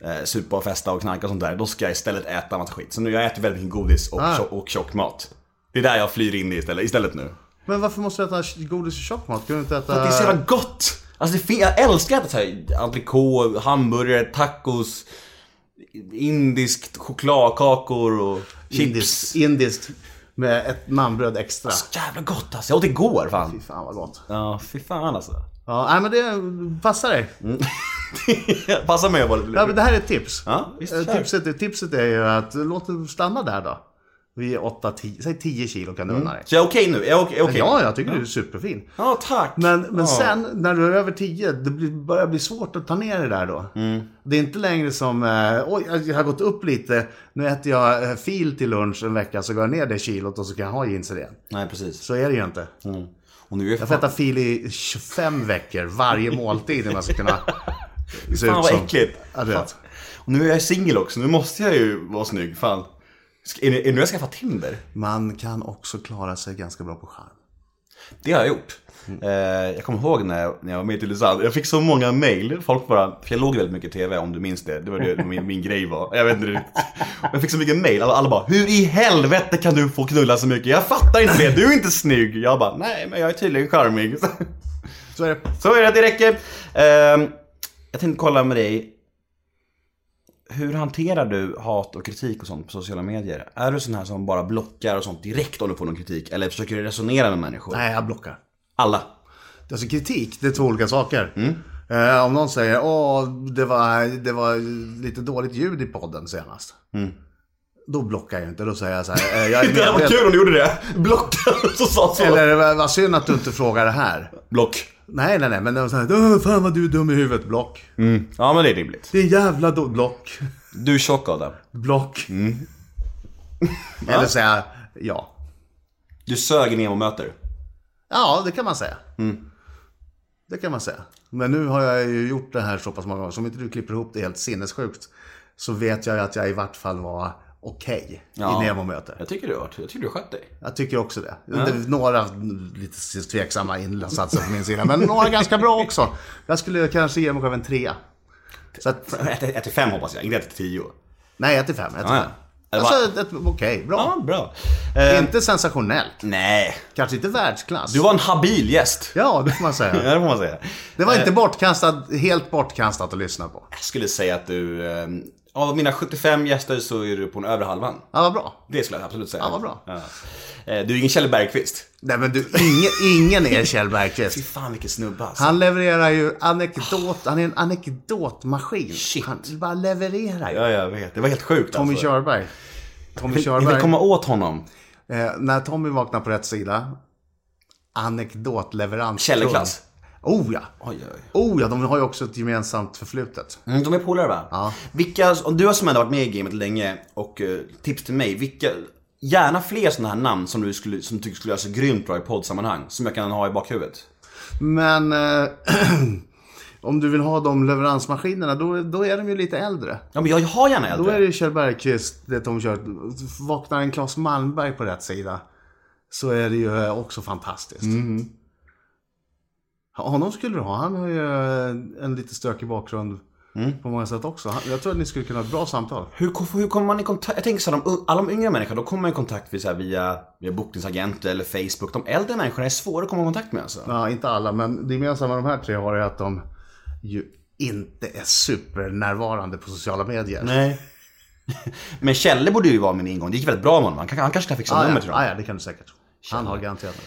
eh, supa och festa och knarka och sånt där, då ska jag istället äta massa skit. Så nu jag äter väldigt mycket godis och, Ah. tjock, och tjock mat. Det är där jag flyr in i istället, istället nu. Men varför måste du äta godis och tjockmat? Kan du inte äta... För att det är så jävla gott! Alltså det jag älskar att äta såhär entrecote, hamburgare, tacos, indiskt chokladkakor och chips. Indiskt, indiskt med ett namnbröd extra. Så jävla gott alltså, jag åt igår fan. Fy fan vad gott. Ja, fy fan alltså. Ja, nej men det passar dig. Passa mig att vara lite Ja, men det här är ett tips. Ja, visst, Eh, kör. tipset, tipset är ju att låt det stanna där då. Vid 8-10, säg 10 kilo kan du unna dig. Så jag är okej nu? Är jag okej? okej? Ja, jag tycker du är superfin. Ja, tack. Men, men ja. sen när du är över 10, det blir, börjar bli svårt att ta ner det där då. Mm. Det är inte längre som, eh, oj, jag har gått upp lite, nu äter jag eh, fil till lunch en vecka så går jag ner det kilot och så kan jag ha jeansen igen. Nej, precis. Så är det ju inte. Mm. Och nu är Jag får äta fil i 25 veckor varje måltid innan jag ska kunna se Fan ut vad som... äckligt. Ja, du vet. Och nu är jag singel också, nu måste jag ju vara snygg. Fan. Är det, nu jag skaffar Tinder? Man kan också klara sig ganska bra på charm. Det har jag gjort. Eh, jag kommer ihåg när jag, när jag var med i Tylösand, jag fick så många mail. Folk bara, för jag låg väldigt mycket TV om du minns det. Det var det min, min grej var. Jag vet inte. Jag fick så mycket mail. Alla, alla bara, hur i helvete kan du få knulla så mycket? Jag fattar inte det, du är inte snygg. Jag bara, nej men jag är tydligen charmig. Så är det. Så är det, det räcker. Eh, jag tänkte kolla med dig. Hur hanterar du hat och kritik och sånt på sociala medier? Är du sån här som bara blockar och sånt direkt om du får någon kritik? Eller försöker du resonera med människor? Nej, jag blockar. Alla? Alltså kritik, det är två olika saker. Mm. Eh, om någon säger, åh, det var, det var lite dåligt ljud i podden senast. Då blockar jag inte, då säger jag så här, eh, jag är Mm. Det medveten. kul om du gjorde det. Blocka så sa så. Eller vad vad synd att du inte frågar det här. Block. Nej, nej, nej, men det var så här, "Åh, fan vad du är dum i huvudet, block. Ja men det är rimligt. Det är jävla då, block. Du är tjock Adam. Block. Mm. Eller säga, ja. Du sög Nemo-möter. Ja, det kan man säga. Mm. Det kan man säga. Men nu har jag ju gjort det här så pass många gånger, så om inte du klipper ihop det helt sinnessjukt, så vet jag ju att jag i vart fall var okej Ja. i Nemo-möte. Jag tycker du har Jag tycker du har skött dig. Jag tycker också det. det är några lite tveksamma insatser på min sida, men några ganska bra också. Jag skulle kanske ge mig själv en trea. Så att, 1 till 5 hoppas jag, inte 1 till 10. nej, ett till fem. Ett till Ja, fem. ja. Alltså, ett- okej, bra. Ja, bra. Eh, Inte sensationellt. nej. Kanske inte världsklass. Du var en habil gäst. Ja, det får man säga. Ja, det får man säga. Det var inte bortkastat, helt bortkastat att lyssna på. Jag skulle säga att du, eh, Av mina 75 gäster så är du på den övre halvan. Ja, vad bra. Det skulle jag absolut säga. Ja, vad bra. Ja. Eh, Du är ingen Kjell Bergqvist. Nej men du, ingen, ingen är Kjell Fy Bergqvist. fan vilken snubbe alltså. Han levererar ju anekdot, han är en anekdotmaskin. Shit. Han bara levererar ju. Ja, jag vet. Det var helt sjukt Tommy alltså. Körberg. Tommy Ni vill Körberg. komma åt honom. Eh, när Tommy vaknar på rätt sida. Anekdotleverans. Källeklass. Oh ja. Oj, oj. Oh ja, de har ju också ett gemensamt förflutet. Mm, de är polare va? Ja. Vilka, om du har som ändå varit med i gamet länge och eh, tips till mig. Vilka, gärna fler sådana här namn som du skulle, som tycker skulle göra så grymt bra i poddsammanhang. Som jag kan ha i bakhuvudet. Men eh, om du vill ha de leveransmaskinerna, då, då är de ju lite äldre. Ja men jag, har gärna Då äldre. är det ju Kjell Bergqvist, det Tom kör. Vaknar en Claes Malmberg på rätt sida. Så är det ju eh, också fantastiskt. Honom skulle du ha. Han har ju eh, en lite stökig bakgrund på många sätt också. Jag tror att ni skulle kunna ha ett bra samtal. Hur, hur kommer man i kontakt? Jag tänker så här, de, alla de yngre människorna, då kommer man i kontakt via, via, via bokningsagenter eller Facebook. De äldre människorna är svåra att komma i kontakt med alltså. Ja, inte alla, men det gemensamma de här tre har är att de ju inte är supernärvarande på sociala medier. Nej. Men Kjelle borde ju vara min ingång. Det gick väldigt bra med honom. Han, kan- han kanske kan fixa Ah, nummer ja, till ah, dem. ja, det kan du säkert. Han har garanterat det.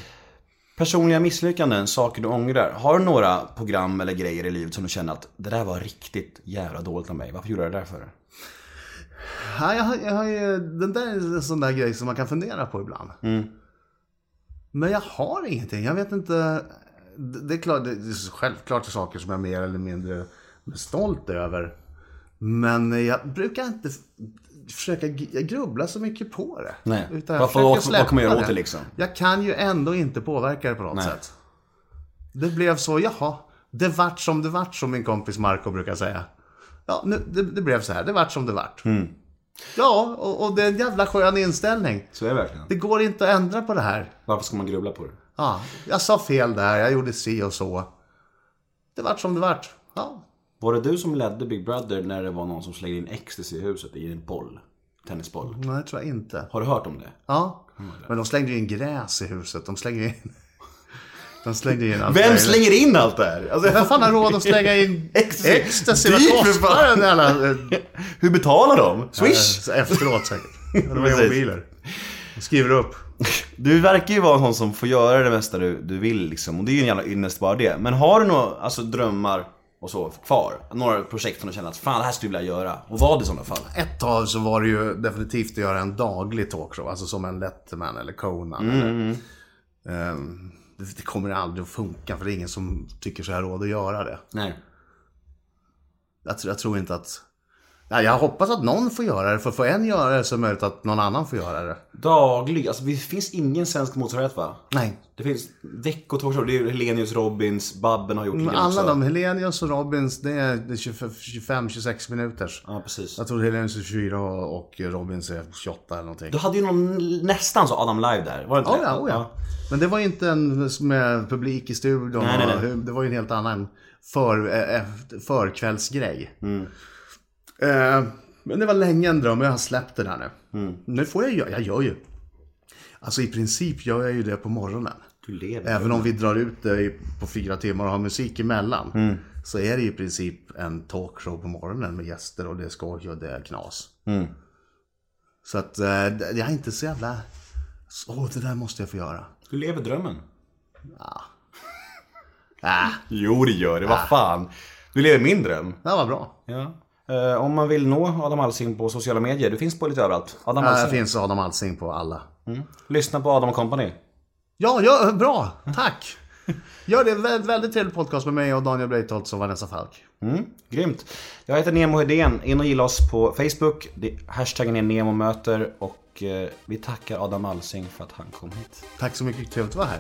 Personliga misslyckanden, saker du ångrar. Har du några program eller grejer i livet som du känner att det där var riktigt jävla dåligt av mig. Varför gjorde jag det där för? Ja, jag, har, jag har ju, den där är en sån där grej som man kan fundera på ibland. Men jag har ingenting. Jag vet inte. Det det är klart, det är självklart saker som jag är mer eller mindre stolt över. Men jag brukar inte försöka grubbla så mycket på det. Nej. Utan jag Varför- vad- vad kommer jag göra åt det liksom? Jag kan ju ändå inte påverka det på något Nej. sätt. Det blev så, jaha. Det vart som det vart, som min kompis Marco brukar säga. Ja, nu, det, det blev så här. Det vart som det vart. Mm. Ja, och, och det är en jävla skön inställning. Så är det verkligen. Det går inte att ändra på det här. Varför ska man grubbla på det? Ja, jag sa fel där, jag gjorde si och så. Det vart som det vart. Ja, Var det du som ledde Big Brother när det var någon som slängde in ecstasy i huset i en boll? Tennisboll. nej, det tror jag inte. Har du hört om det? Ja, men de slängde ju in gräs i huset. De slängde in... De slängde in allt Vem slänger in allt det här? Alltså, Vem fan har råd att slänga in Ecstasy. Vad kostar den jävla... eh, Hur betalar de? Swish? Så efteråt säkert. Var Precis. mobiler. De skriver upp. Du verkar ju vara en sån som får göra det mesta du, du vill liksom. Och det är ju en jävla ynnest bara det. Men har du några alltså, drömmar och så kvar? Några projekt som du känner att fan det här skulle jag vilja göra. Och vad i sådana fall? Ett tag så var det ju definitivt att göra en daglig talkshow. Alltså som en Letterman eller Conan. eller, Ehm, det, kommer aldrig att funka för det är ingen som tycker så här råd att göra det. Nej. Jag, jag tror inte att... Ja, jag hoppas att någon får göra det. För får en göra det så är det möjligt att någon annan får göra det. Daglig, alltså det finns ingen svensk motsvarighet va? Nej. Det finns veckotalkshow, det är ju Helenius Robins, Babben har gjort Men alla också. de, Helenius och Robins, det är 25-26 minuters. Ja, precis. Jag tror Helenius är 24 och Robins är 28 eller någonting. Du hade ju någon nästan så Adam Live där, var det inte Oh det? ja, oh ja. Men det var ju inte en med publik i studion. Nej, nej, nej. Det var ju en helt annan för, eh, förkvällsgrej. Mm. Eh, men det var länge en dröm och jag har släppt det där nu. Mm. Nu får jag göra, jag gör ju. Alltså i princip gör jag ju det på morgonen. Även om vi drar ut det på fyra timmar och har musik emellan. Mm. Så är det i princip en talkshow på morgonen med gäster och det är skoj och det är knas. Mm. Så att eh, jag är inte så jävla... Åh, det där måste jag få göra. Du lever drömmen. Ah, Jo det gör det, vad fan. Du lever min dröm. det var bra. Ja. Eh, om man vill nå Adam Alsing på sociala medier, du finns på lite överallt. Adam Alsing. finns Adam Alsing på alla. Lyssna på Adam Company. Ja, ja, bra. Tack. Gör det. Väldigt, väldigt trevlig podcast med mig och Daniel Breitholtz och Vanessa Falk. Mm, grymt. Jag heter Nemo Hedén. In och gilla oss på Facebook. Hashtaggen är NEMOMÖTER och eh, vi tackar Adam Alsing för att han kom hit. Tack så mycket. Trevligt att vara här.